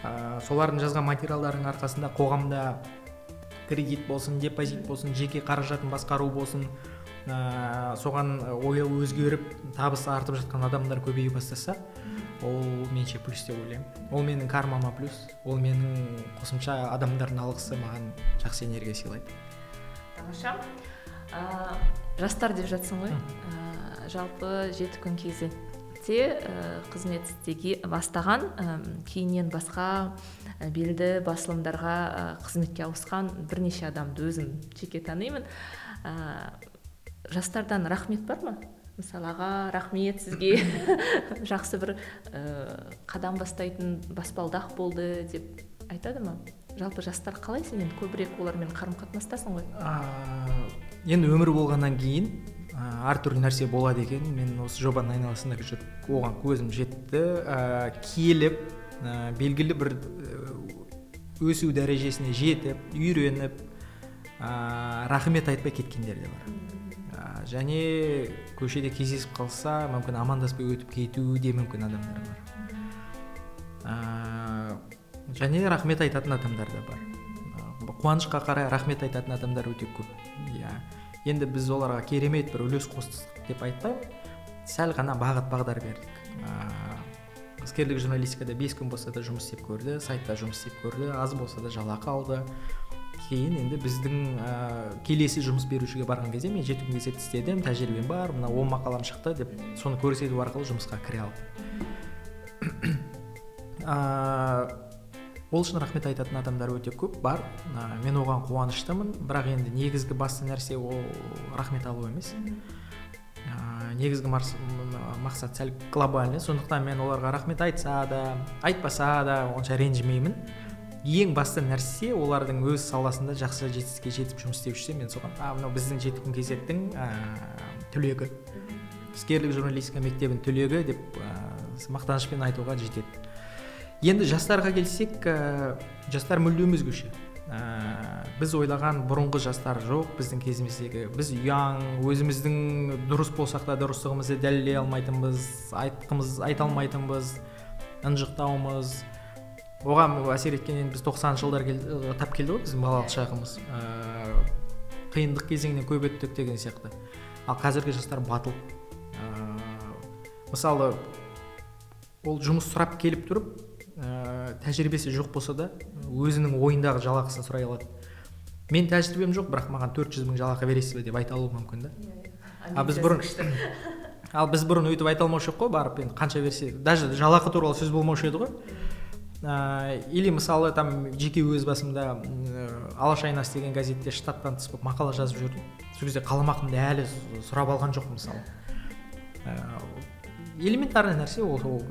ә, солардың жазған материалдарының арқасында қоғамда кредит болсын депозит болсын жеке қаражатын басқару болсын ә, соған ойы өзгеріп табысы артып жатқан адамдар көбейе бастаса ол меніңше плюс деп ойлаймын. Ол менің кармама плюс ол менің қосымша адамдардың алғысы маған жақсы энергия сыйлайды. Тамаша ә, жастар деп жатсың ғой. Ә, жалпы жеті күн кезетте ә, қызмет істеге бастаған ә, кейіннен басқа белді басылымдарға қызметке ауысқан бірнеше адамды өзім жеке танимын. Ә, жастардан рахмет бар ма? Мысалы аға рахмет сізге. Жақсы бір ә, қадам бастайтын баспалдақ болды деп айтады ма? Жалпы жастар қалай сен? Көбірек олармен қарым қатынастасың ғой енді өмір болғаннан кейін әртүрлі нәрсе болады екен. Мен осы жобаның айналасында жүріп оған көзім жетті. Ә, келіп ә, белгілі бір өсу дәрежесіне жетіп үйреніп ә, рахмет айтпай кеткендер де бар. Ә, және көшеде кездесіп қалса мүмкін амандаспай өтіп кетуі де мүмкін адамдар бар. Ә, және рахмет айтатын адамдар да бар. Қуанышқа қарай рахмет айтатын адамдар өте көп. Иә. Енді біз оларға керемет бір үлес қостық деп айтпаймын. Сәл ғана бағыт бағдар бердік. Ыыы іскерлік журналистикада бес күн болса да жұмыс істеп көрді сайтта жұмыс істеп көрді аз болса да жалақы алды. Кейін енді біздің ә, келесі жұмыс берушіге барған кезде мен жеті күн кезет істедім тәжірибем бар мына он мақалам шықты деп соны көрсету арқылы жұмысқа кіре алдым. ол үшін рахмет айтатын адамдар өте көп бар. Ә, мен оған қуаныштымын бірақ енді негізгі басты нәрсе ол рахмет алу емес. Ә, негізгі мақсат сәл глобальный сондықтан мен оларға рахмет айтса да айтпаса да онша ренжімеймін. Ең басты нәрсе олардың өз саласында жақсы жетістікке жетіп жұмыс істеп жүрсе мен соған а мынау біздің жеті күн кезеттің ә, түлегі іскерлік журналистика мектебінің түлегі деп ә, мақтанышпен айтуға жетеді. Енді жастарға келсек ә, жастар мүлдем өзгеше. Ә, біз ойлаған бұрынғы жастар жоқ. Біздің кезіміздегі біз ұяң өзіміздің дұрыс болсақ та дұрыстығымызды дәлелдей алмайтынбыз айтқымыз айта алмайтынбыз ынжықтаумыз оған әсер еткен енді біз тоқсаныншы жылдар кел, тап келді ғой біздің балалық шағымыз. Ә, қиындық кезеңінен көп өттік деген сияқты. Ал қазіргі жастар батыл. Ә, мысалы ол жұмыс сұрап келіп тұрып ә, тәжірибесі жоқ болса да өзінің ойындағы жалақысын сұрай алады. Мен тәжірибем жоқ бірақ маған төрт жүз мың жалақы бересіз бе деп айта алуы мүмкін да. Ал біз бұрын ал біз бұрын өйтіп айта алмаушы едік қой барып енді қанша берсе. Даже жалақы туралы сөз болмаушы еді ғой. Ә, или мысалы там жеке өз басымда ә, алаш айнасы деген газетте штаттан тыс болып мақала жазып жүрдім. Сол кезде қаламақымды әлі сұрап алған жоқпын мысалы. Ә, элементарный нәрсе ол ол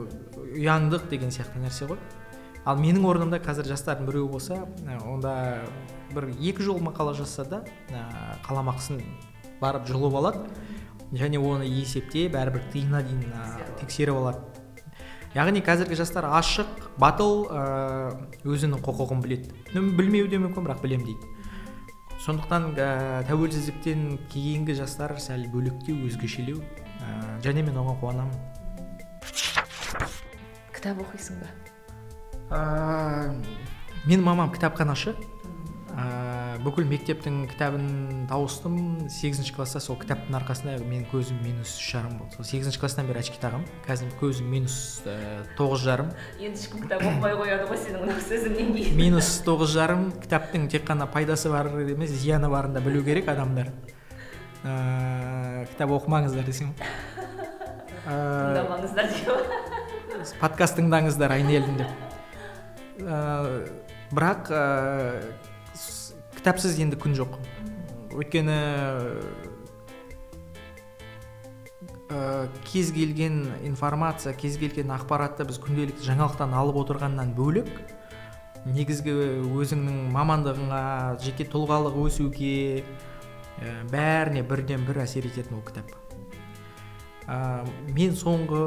ұяңдық деген сияқты нәрсе ғой. Ал менің орнымда қазір жастардың біреуі болса онда бір екі жол мақала жазса да қаламақысын барып жұлып алады. Және оны есептеп әрбір тиынына дейін тексеріп алады. яғни қазіргі жастар ашық батыл өзінің құқығын біледі. Білмеуі де мүмкін бірақ білемін дейді. Сондықтан ә, тәуелсіздіктен кейінгі жастар сәл бөлектеу өзгешелеу ә, және мен оған қуанамын. Кітап оқисың ба? Ә, менің мамам кітапханашы. Ә, бүкіл мектептің кітабын тауыстым сегізінші класста сол кітаптың арқасында менің көзім минус үш жарым болды. Сол сегізінші класстан бері очки тағамын қазір көзім минус ә, тоғыз жарым. Енді ешкім кітап оқымай қояды ғой сенің мына сөзіңнен кейін. Минус тоғыз жарым. Кітаптың тек қана пайдасы бар емес зияны барын да білу керек адамдар. Ә, кітап оқымаңыздар десем. Тыңдамаңыздар деп. подкаст тыңдаңыздар айнелін деп. Ә, бірақ ә, кітапсыз енді күн жоқ. Өйткені ә, кез келген информация кез келген ақпаратты біз күнделікті жаңалықтан алып отырғаннан бөлек негізгі өзіңнің мамандығыңа жеке тұлғалық өсуге ә, бәріне бірден бір әсер ететін ол кітап. Ә, мен соңғы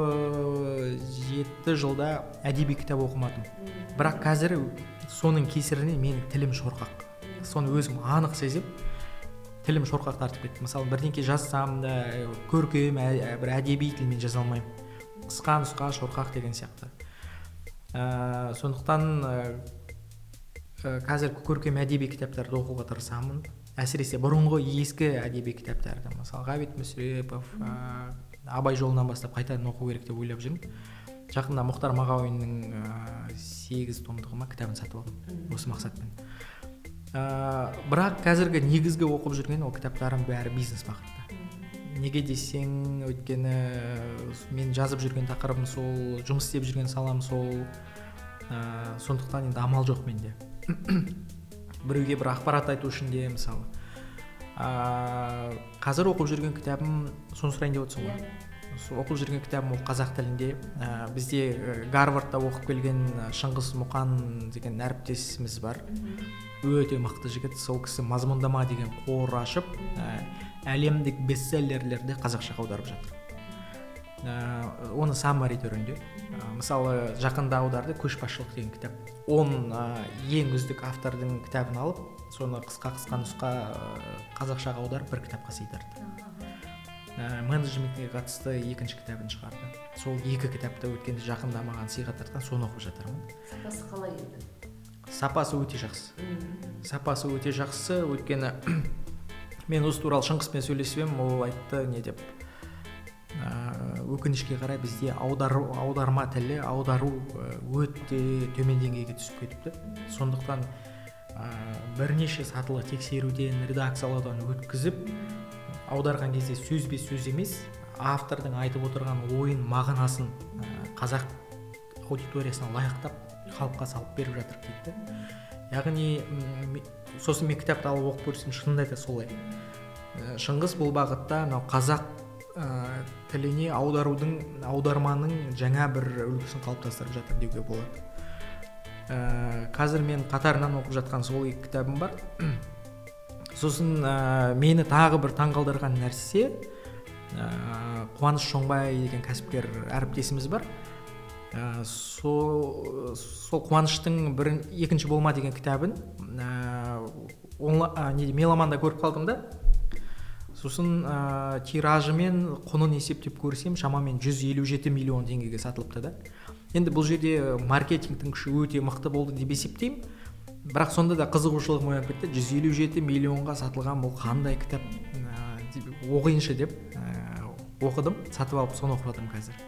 жеті жылда әдеби кітап оқымадым. Бірақ қазір соның кесірінен менің тілім шорқақ. Соны өзім анық сезіп тілім шорқақ тартып кетті мысалы бірдеңке жазсам да көркем ә, бір әдеби тілмен жаза алмаймын. Қысқа нұсқа шорқақ деген сияқты. Ә, сондықтан ә, қазір көркем әдеби кітаптарды оқуға тырысамын. Әсіресе бұрынғы ескі әдеби кітаптарды. Мысалы ғабит мүсірепов абай жолынан бастап қайтадан оқу керек деп ойлап жүрмін. Жақында мұхтар мағауиннің ә, сегіз томдығы ма кітабын сатып алдым осы мақсатпен. Ә, бірақ қазіргі негізгі оқып жүрген ол кітаптарым бәрі бизнес бағытта. Неге десең өйткені мен жазып жүрген тақырыбым сол жұмыс істеп жүрген салам сол. Ә, сондықтан енді амал жоқ менде. Біреуге бір ақпарат айту үшін де мысалы ә, қазір оқып жүрген кітабым соны сұрайын деп отырсың ғой. Оқып жүрген кітабым ол қазақ тілінде. Ә, бізде гарвардта оқып келген шыңғыс мұқан деген әріптесіміз бар. Өте мықты жігіт. Сол кісі мазмұндама деген қор ашып ә, әлемдік бестселлерлерді қазақшаға аударып жатыр. Ә, оны саммари түрінде ә, мысалы жақында аударды көшбасшылық деген кітап. Он ә, ең үздік автордың кітабын алып соны қысқа қысқа нұсқа қазақшаға аударып бір кітапқа сыйдырды. Ә, менеджментке қатысты екінші кітабын шығарды. Сол екі кітапты өткенде жақында маған сыйға тартқан соны оқып жатырмын. Сапасы қалай еді? Сапасы өте жақсы. Сапасы өте жақсы. Өйткені мен осы туралы шыңғыспен сөйлесіп едім ол айтты не деп. Ә, өкінішке қарай бізде аудару аударма тілі аудару өте төмен деңгейге түсіп кетіпті. Сондықтан ә, бірнеше сатылы тексеруден редакциялаудан өткізіп аударған кезде сөзбе сөз емес автордың айтып отырған ойын мағынасын қазақ аудиториясына лайықтап халыққа салып беріп жатыр дейді. Яғни сосын мен кітапты алып оқып көрсем шынында да солай. Шыңғыс бұл бағытта мынау қазақ ә, тіліне аударудың аударманың жаңа бір үлгісін қалыптастырып жатыр деуге болады. Ә, қазір мен қатарынан оқып жатқан сол екі кітабым бар. Сосын ә, мені тағы бір таңғалдырған нәрсе ә, қуаныш шоңбай деген кәсіпкер әріптесіміз бар. Ә, сол сол қуаныштың бір екінші болма деген кітабын ә, ә, неде меломанда көріп қалдым да. Сосын ә, тиражы мен құнын есептеп көрсем шамамен 157 миллион теңгеге сатылыпты да. Енді бұл жерде маркетингтің күші өте мықты болды деп есептеймін. Бірақ сонда да қызығушылығым оянып кетті. 157 миллионға сатылған бұл қандай кітап ә, оқиыншы деп ә, оқыдым. Сатып алып соны оқып жатырмын қазір.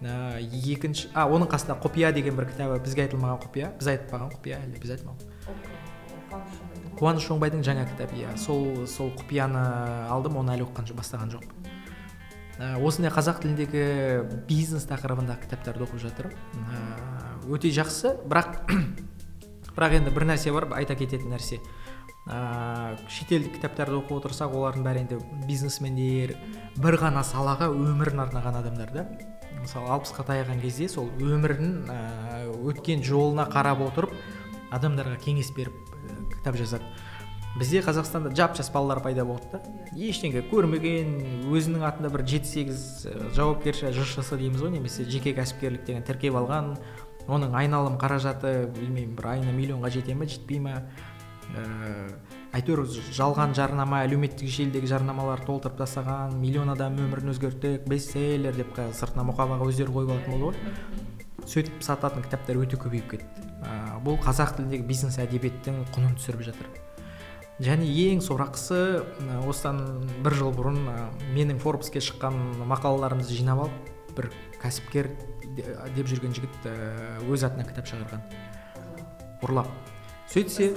Ә, екінші а оның қасында құпия деген бір кітабы бізге айтылмаған құпия біз айтпаған құпия әлде біз айтмаған қуаныш оңбайдың жаңа кітабы иә. Сол сол құпияны алдым оны әлі оқыған бастаған жоқпын. Ә, осындай қазақ тіліндегі бизнес тақырыбындағы кітаптарды оқып жатырмын. Ә, өте жақсы. Бірақ бірақ енді бір нәрсе бар айта кететін нәрсе. Ә, шетелдік кітаптарды оқып отырсақ олардың бәрі енді бизнесмендер бір ғана салаға өмірін арнаған адамдар да. Мысалы алпысқа таяған кезде сол өмірін ә, өткен жолына қарап отырып адамдарға кеңес беріп кітап жазады. Бізде қазақстанда жап жас балалар пайда болды да. Ештеңе көрмеген өзінің атында бір жеті сегіз жауапкерші жшс дейміз ғой немесе жеке кәсіпкерлік деген тіркеп алған оның айналым қаражаты білмеймін бір айына миллионға жете ма жетпей ма ә, әйтеуір жалған жарнама әлеуметтік желідегі жарнамаларды толтырып тастаған миллион адам өмірін өзгерттік бестселлер деп сыртына мұқабаға өздері қойып алатын болды ғой. Сөйтіп сататын кітаптар өте көбейіп кетті. Ә, бұл қазақ тіліндегі бизнес әдебиеттің құнын түсіріп жатыр. Және ең сорақысы осыдан бір жыл бұрын менің форбске шыққан мақалаларымды жинап алып бір кәсіпкер деп жүрген жігіт өз атынан кітап шығарған. Ұрлап. Сөйтсе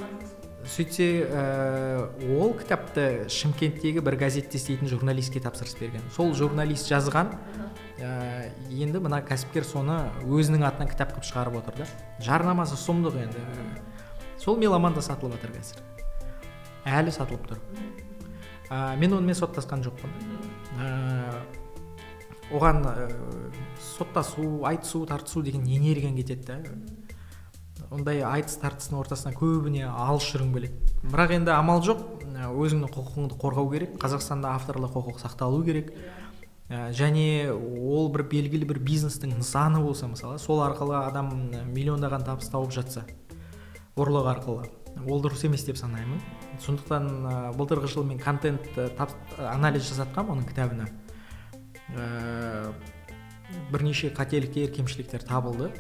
сөйтсе ә, ол кітапты шымкенттегі бір газетте істейтін журналистке тапсырыс берген. Сол журналист жазған ә, енді мына кәсіпкер соны өзінің атынан кітап қылып шығарып отыр да. Жарнамасы сұмдық енді. Сол меломанда сатылып жатыр қазір. Әлі сатылып тұр. Ә, мен онымен соттасқан жоқпын. Ә, оған ә, соттасу айтысу тартысу деген энергияң кетеді да. Ондай айтыс тартыстың ортасына көбіне алыс жүргім келеді бірақ енді амал жоқ. Өзіңнің құқығыңды қорғау керек. Қазақстанда авторлық құқық сақталу керек. ә, және ол бір белгілі бір бизнестің нысаны болса мысалы сол арқылы адам миллиондаған табыс тауып жатса ұрлық арқылы. Ол дұрыс емес деп санаймын. Сондықтан ә, былтырғы жылы мен контент тап, анализ жасатқанмын оның кітабына. Ә, бірнеше қателіктер кемшіліктер табылды.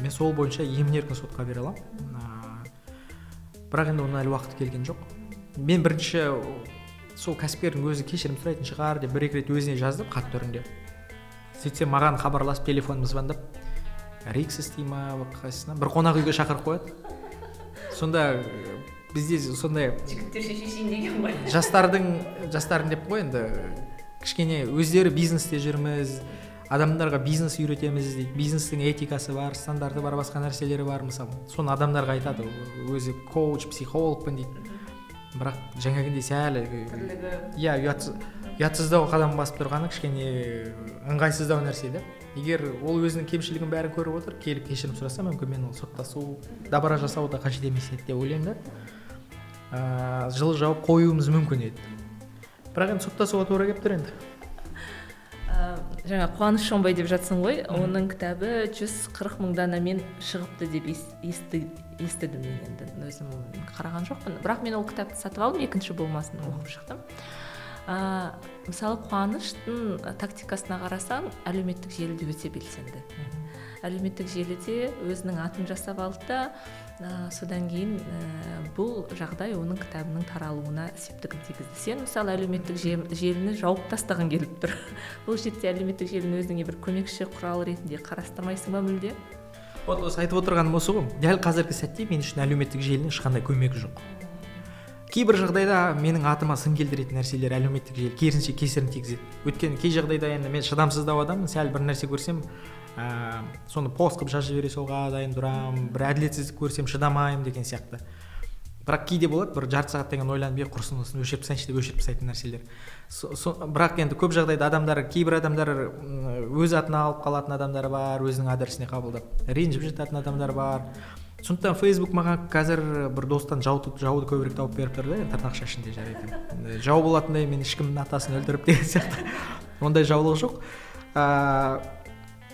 Мен сол бойынша емін еркін сотқа бере аламын. Ә, бірақ енді оның әлі уақыты келген жоқ. Мен бірінші сол кәсіпкердің өзі кешірім сұрайтын шығар деп бір екі рет өзіне жаздым хат түрінде. Сөйтсем маған хабарласып телефонымды звондап рикс істей ма қайсысына? Бір қонақ үйге шақырып қояды. Сонда бізде сондай жігіттер шешейін деген ғой. жастардың жастардың деп қой енді. Кішкене өздері бизнесте жүрміз адамдарға бизнес үйретеміз дейді. Бизнестің этикасы бар стандарты бар басқа нәрселері бар мысалы. Соны адамдарға айтады. Өзі коуч психологпын дейді. Бірақ жаңағындай сәл иә ұят ұятсыздау қадам басып тұрғаны кішкене ыңғайсыздау нәрсе да егер ол өзінің кемшілігін бәрін көріп отыр келіп кешірім сұраса мүмкін мен ол соттасу дабыра жасау да қажет емес еді деп ойлаймын да. Жылы жауып қоюымыз мүмкін еді. бірақ енді соттасуға тура келіп тұр енді. Жаңа қуаныш шонбай деп жатсың ғой оның кітабы жүз қырық мың данамен шығыпты деп естідім мен енді. Өзім қараған жоқпын. Бірақ мен ол кітапты сатып алдым екінші болмасын оқып шықтым. Ә, мысалы қуаныштың тактикасына қарасаң әлеуметтік желіде өте белсенді. Әлеуметтік желіде өзінің атын жасап алды да ә, содан кейін ә, бұл жағдай оның кітабының таралуына септігін тигізді. Сен мысалы әлеуметтік желіні жауып тастаған келіп тұр. Бұл жерде әлеуметтік желіні өзіңе бір көмекші құрал ретінде қарастырмайсың ба мүлде? Вот осы айтып отырғаным осы ғой. Дәл қазіргі сәтте мен үшін әлеуметтік желінің ешқандай көмегі жоқ. Кейбір жағдайда менің атыма сын келтіретін нәрселер әлеуметтік желі керісінше кесірін тигізеді. Өйткені кей жағдайда енді мен шыдамсыздау адаммын. Сәл бір нәрсе көрсем ә, соны пост қылып жазып жібере салуға дайын тұрамын. Бір әділетсіздік көрсем шыдамаймын деген сияқты. Бірақ кейде болады бір жарты сағаттан кейін ойланып е құрысын осыны өшіріп тастайыншы деп өшіріп тастайтын нәрселер. Со, бірақ енді көп жағдайда адамдар кейбір адамдар өз атына алып қалатын адамдар бар өзінің адресіне қабылдап ренжіп жататын адамдар бар. Сондықтан фейсбук маған қазір бір достан жауды, жауды көбірек тауып беріп тұр да енді тырнақша ішінде жарайды жау болатындай мен ешкімнің атасын өлтіріп деген сияқты. Ондай жаулық жоқ.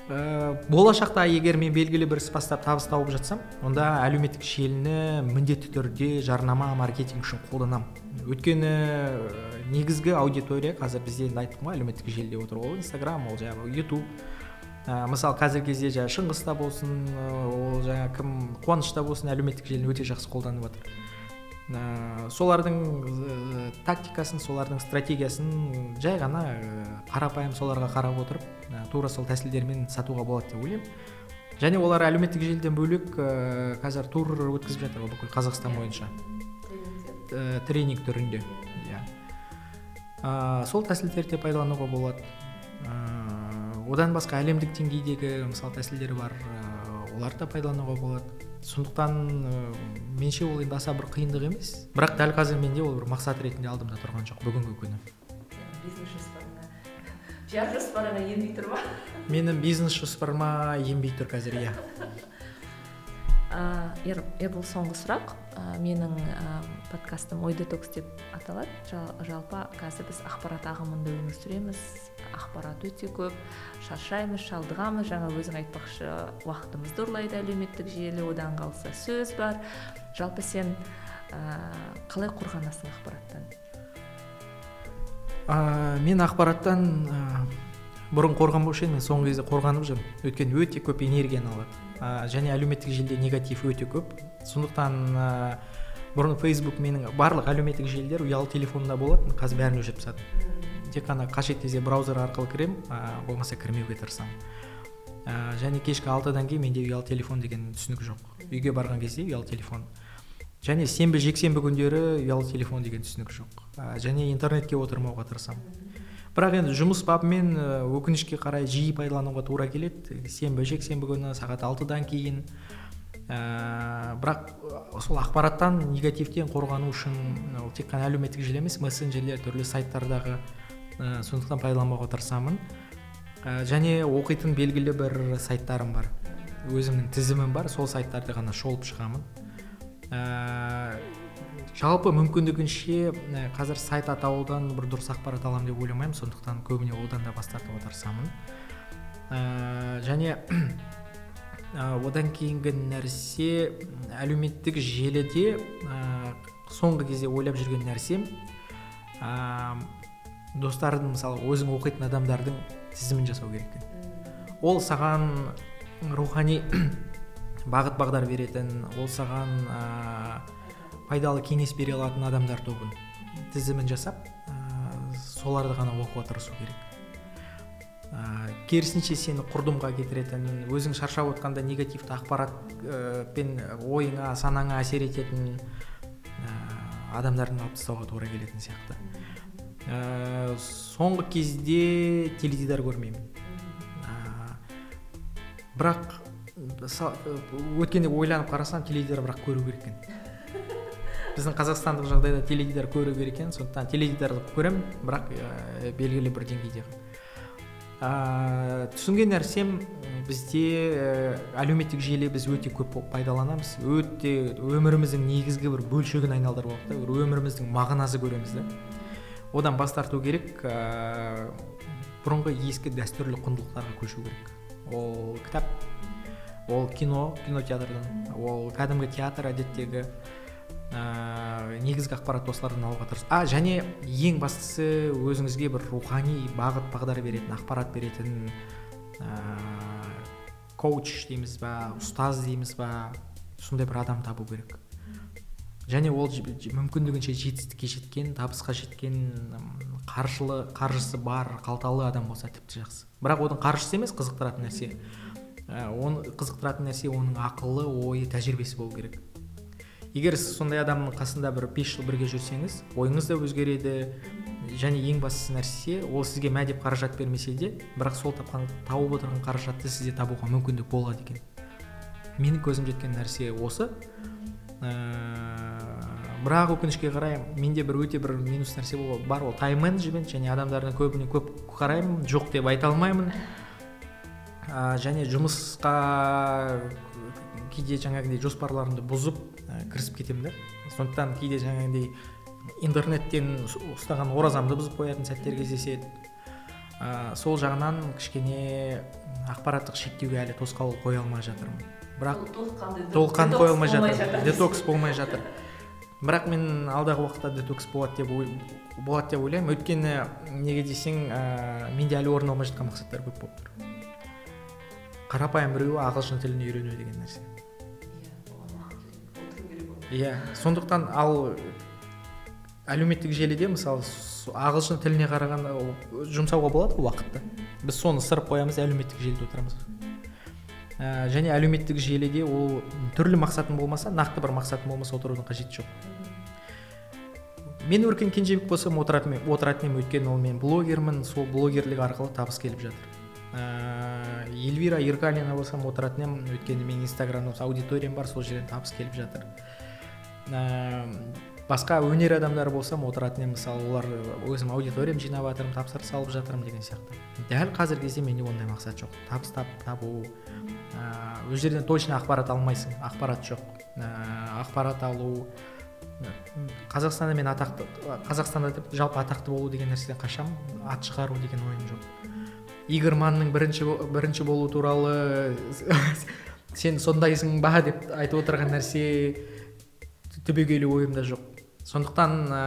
Ә, болашақта егер мен белгілі бір іс бастап табыс тауып жатсам онда әлеуметтік желіні міндетті түрде жарнама маркетинг үшін қолданамын. Өйткені негізгі аудитория қазір бізде енді айттым ғой әлеуметтік желіде отыр ол инстаграм ол жаңағы ютуб ә, мысалы қазіргі кезде жаңағы шыңғыста болсын ол жаңа кім қуанышта болсын әлеуметтік желіні өте жақсы қолданып жатыр ә, солардың ә, тактикасын солардың стратегиясын жай ғана ә, қарапайым соларға қарап отырып ә, тура сол тәсілдермен сатуға болады деп ойлаймын. Және олар әлеуметтік желіден бөлек ә, қазір тур өткізіп жатыр ғой бүкіл қазақстан бойынша. Ә, тренинг түрінде иә. Ә, сол тәсілдерді пайдалануға болады. Одан басқа әлемдік деңгейдегі мысалы тәсілдер бар оларды да пайдалануға болады. Сондықтан ә, менше ол енді аса бір қиындық емес. Бірақ дәл қазір менде ол бір мақсат ретінде алдымда тұрған жоқ бүгінгі күні. Бизнес жоспарыңа пиар жоспарыңа енбей тұр ма? Менің бизнес жоспарыма енбей тұр қазір иә. Ә, бұл соңғы сұрақ. Ә, менің ә, подкастым ой детокс деп аталады. Жалпы қазір біз ақпарат ағымында өмір сүреміз. Ақпарат өте көп шаршаймыз шалдығамыз жаңа өзің айтпақшы уақытымызды ұрлайды әлеуметтік желі одан қалса сөз бар. Жалпы сен ә, қалай қорғанасың ақпараттан? Ә, мен ақпараттан ә, бұрын қорғанбаушы едім соңғы кезде қорғанып жүрмін. Өйткені өте көп энергияны алады. Ә, және әлеуметтік желіде негатив өте көп. Сондықтан ә, бұрын фейсбук менің барлық әлеуметтік желілер ұялы телефонымда болатын қазір бәрін өшіріп тастадым тек қана қажет кезде браузер арқылы кіремін ә, болмаса кірмеуге тырысамын. Ә, және кешкі алтыдан кейін менде ұялы телефон деген түсінік жоқ. Үйге барған кезде ұялы телефон. Және сенбі жексенбі күндері ұялы телефон деген түсінік жоқ. Ә, және интернетке отырмауға тырысамын. Бірақ енді жұмыс бабымен өкінішке қарай жиі пайдалануға тура келеді. Сенбі жексенбі күні сағат алтыдан кейін. Ә, бірақ сол ақпараттан негативтен қорғану үшін ол тек қана әлеуметтік желі емес мессенджерлер түрлі сайттардағы ә, сондықтан пайдаланбауға тырысамын. Ә, және оқитын белгілі бір сайттарым бар. Өзімнің тізімім бар сол сайттарды ғана шолып шығамын. Жалпы мүмкіндігінше қазір сайт атаудан бір дұрыс ақпарат аламын деп ойламаймын сондықтан көбіне одан да бас тартуға тырысамын. Ә, және ә, одан кейінгі нәрсе әлеуметтік желіде ә, соңғы кезде ойлап жүрген нәрсем ә, достардың мысалы өзің оқитын адамдардың тізімін жасау керек ол саған рухани бағыт бағдар беретін ол саған пайдалы кеңес бере алатын адамдар тобын тізімін жасап ә, соларды ғана оқуға тырысу керек. Ә, керісінше сені құрдымға кетіретін өзің шаршап отқанда негативті ақпарат ә, ойыңа санаңа әсер ететін ә, адамдардың алып тастауға тура келетін сияқты. Ә, соңғы кезде теледидар көрмеймін. Ә, бірақ өткенде ойланып қарасам теледидар бірақ көру керек екен. Біздің қазақстандық жағдайда теледидар көру керек екен сондықтан теледидарды көремін бірақ ә, белгілі бір деңгейде. Ә, түсінген нәрсем бізде ә, әлеуметтік желі біз өте көп пайдаланамыз. Өте өміріміздің негізгі бір бөлшегін айналдырып алды да бір өміріміздің мағынасы көреміз да. Одан бас тарту керек ә, бұрынғы ескі дәстүрлі құндылықтарға көшу керек. Ол кітап ол кино кинотеатрдан ол кәдімгі театр әдеттегі ә, негізгі ақпарат осылардан алуға тырыс. А және ең бастысы өзіңізге бір рухани бағыт бағдар беретін ақпарат беретін ә, коуч дейміз ба ұстаз дейміз ба сондай бір адам табу керек. Және ол мүмкіндігінше жетістікке жеткен табысқа жеткен қаржылы қаржысы бар қалталы адам болса тіпті жақсы. Бірақ оның қаржысы емес қызықтыратын нәрсе. Ә, оны қызықтыратын нәрсе оның ақылы ойы тәжірибесі болу керек. Егер сіз сондай адамның қасында бір бес жыл бірге жүрсеңіз ойыңыз да өзгереді. Және ең бастысы нәрсе ол сізге мә деп қаражат бермесе де бірақ сол тапқан тауып отырған қаражатты сізде табуға мүмкіндік болады екен. Менің көзім жеткен нәрсе осы. Ә, бірақ өкінішке қарай менде бір өте бір минус нәрсе бар ол тайм менеджмент және адамдардың көбіне көп қараймын жоқ деп айта алмаймын. Ә, және жұмысқа кейде жаңағыдай жоспарларымды бұзып ә, кірісіп кетемін да. Сондықтан кейде жаңағыдай интернеттен ұстаған оразамды бұзып қоятын сәттер кездеседі. Ә, сол жағынан кішкене ақпараттық шектеуге әлі тосқауыл қоя алмай жатырмын. Бірақ толыққанды қоя алмай жатыр. Детокс болмай жатыр. Бірақ мен алдағы уақытта детокс болады деп болады деп ойлаймын. Өйткені неге десең ә, менде әлі орындалмай жатқан мақсаттар көп болып тұр. Қарапайым біреуі ағылшын тілін үйрену деген нәрсе. Иә сондықтан ал әлеуметтік желіде мысалы ағылшын тіліне қарағанда жұмсауға болады ғой уақытты? Біз соны ысырып қоямыз әлеуметтік желіде отырамыз. Ә, және әлеуметтік желіде ол түрлі мақсатың болмаса нақты бір мақсатың болмаса отырудың қажеті жоқ. Мен өркен кенжебек болсам отыратын отыратын едім. Өйткені ол мен блогермін сол блогерлік арқылы табыс келіп жатыр. Ә, эльвира еркалина болсам отыратын едім. Өйткені менің инстаграмда аудиториям бар сол жерден табыс келіп жатыр. Ә, басқа өнер адамдары болсам отыратын едім мысалы олар өзім аудиториям жинап жатырмын тапсырыс алып жатырмын деген сияқты. Дәл қазіргі кезде менде ондай мақсат жоқ. Табыс тап, табу ыыы ол жерден точно ақпарат алмайсың ақпарат жоқ. Ә, ақпарат алу қазақстанда мен атақты қазақстанда жалпы атақты болу деген нәрседен қашамын. Ат шығару деген ойым жоқ. Игорь манның бірінші бірінші болу туралы сен сондайсың ба деп айтып отырған нәрсе түбегейлі ойымда жоқ. Сондықтан ә,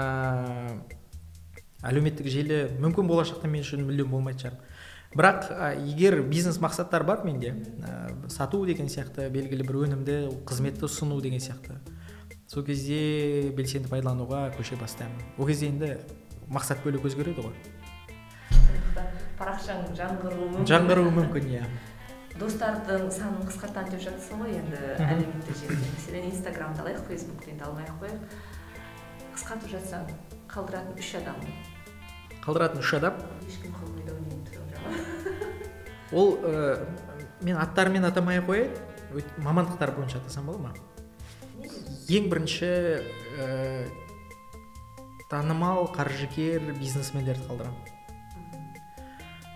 әлеуметтік желі мүмкін болашақта мен үшін мүлдем болмайтын шығар. Бірақ ә, егер бизнес мақсаттар бар менде ә, сату деген сияқты белгілі бір өнімді қызметті ұсыну деген сияқты сол кезде белсенді пайдалануға көше бастаймын. Ол кезде енді мақсат бөлек өзгереді ғой. Парақшаң жаңғыруы мүмкін. Жаңғыруы мүмкін иә. Достардың санын қысқартамын деп жатырсың ғой енді әлеуметтік желіде. Мәселен инстаграмды алайық фейсбукты енді алмай ақ қояйық қысқартып жатсаң қалдыратын үш адам. Қалдыратын үш адам? Ешкім қалмайды ау деймін ол ә, мен аттарымен атамай ақ қояйын. Мамандықтар бойынша атасам бола ма? Ең бірінші ә, танымал қаржыгер бизнесмендерді қалдырамын.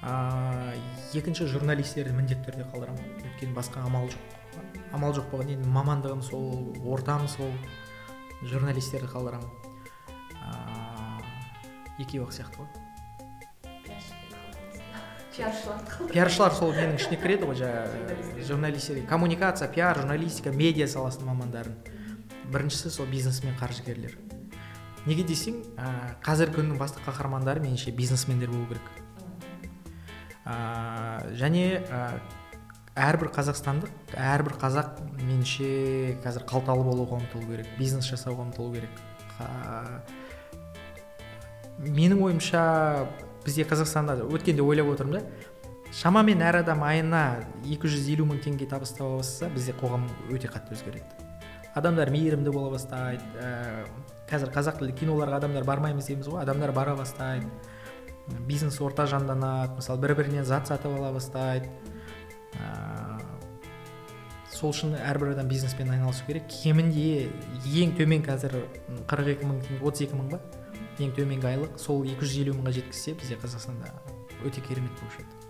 Ә, екінші журналистерді міндетті түрде қалдырамын. Өйткені басқа амал жоқ. Амал жоқ болған. Енді мамандығым сол ортам сол журналистерді қалдырамын. Екеуі ақ сияқты ғой пиаршыларды пиаршылар сол менің ішіне кіреді ғой жаңағы журналистер коммуникация пиар журналистика медиа саласының мамандарын біріншісі сол бизнесмен қаржыгерлер. Неге десең ә, қазіргі күннің басты қаһармандары меніңше бизнесмендер болу керек. Ә, және ә, әрбір қазақстандық әрбір қазақ меніңше қазір қалталы болуға ұмтылу керек бизнес жасауға ұмтылу керек. Менің ойымша бізде қазақстанда өткенде ойлап отырмын да шамамен әр адам айына 250 мың теңге табыс таба бастаса бізде қоғам өте қатты өзгереді. Адамдар мейірімді бола бастайды ә, қазір қазақ тілді киноларға адамдар бармаймыз дейміз ғой адамдар бара бастайды. Бизнес орта жанданады мысалы бір бірінен зат сатып ала бастайды. Ә, сол үшін әрбір адам бизнеспен айналысу керек. Кемінде ең төмен қазір қырық екі мың отыз екі мың ба? Ең төменгі айлық сол екі жүз елу мыңға жеткізсе бізде қазақстанда өте керемет болушы еді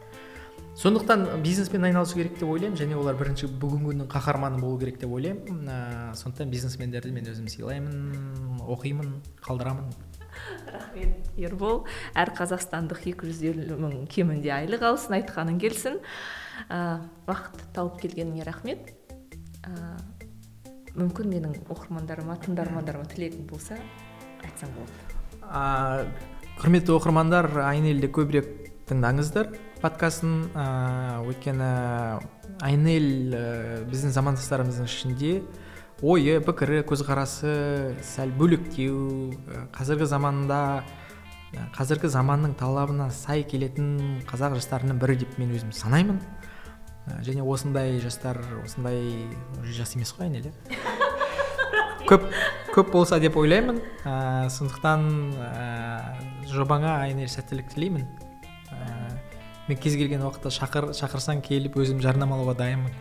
сондықтан бизнеспен айналысу керек деп ойлаймын және олар бірінші бүгінгі күннің қаһарманы болу керек деп ойлаймын. Ә, сондықтан бизнесмендерді мен өзім сыйлаймын оқимын қалдырамын. Рахмет ербол. Әр қазақстандық екі жүз елу мың кемінде айлық алсын айтқаның келсін. Ә, уақыт тауып келгеніңе рахмет. Ә, мүмкін менің оқырмандарыма тыңдармандарыма тілегің болса айтсаң болады. Ә, құрметті оқырмандар айнелді көбірек тыңдаңыздар подкастын. Ә, өйткені айнель біздің замандастарымыздың ішінде ойы пікірі көзқарасы сәл бөлектеу қазіргі заманда қазіргі заманның талабына сай келетін қазақ жастарының бірі деп мен өзім санаймын. Және осындай жастар осындай жас емес қой айнель көп көп болса деп ойлаймын. Ә, сондықтан ә, жобаңа айнель сәттілік тілеймін. Ә, мен кез келген уақытта шақыр шақырсаң келіп өзім жарнамалауға дайынмын.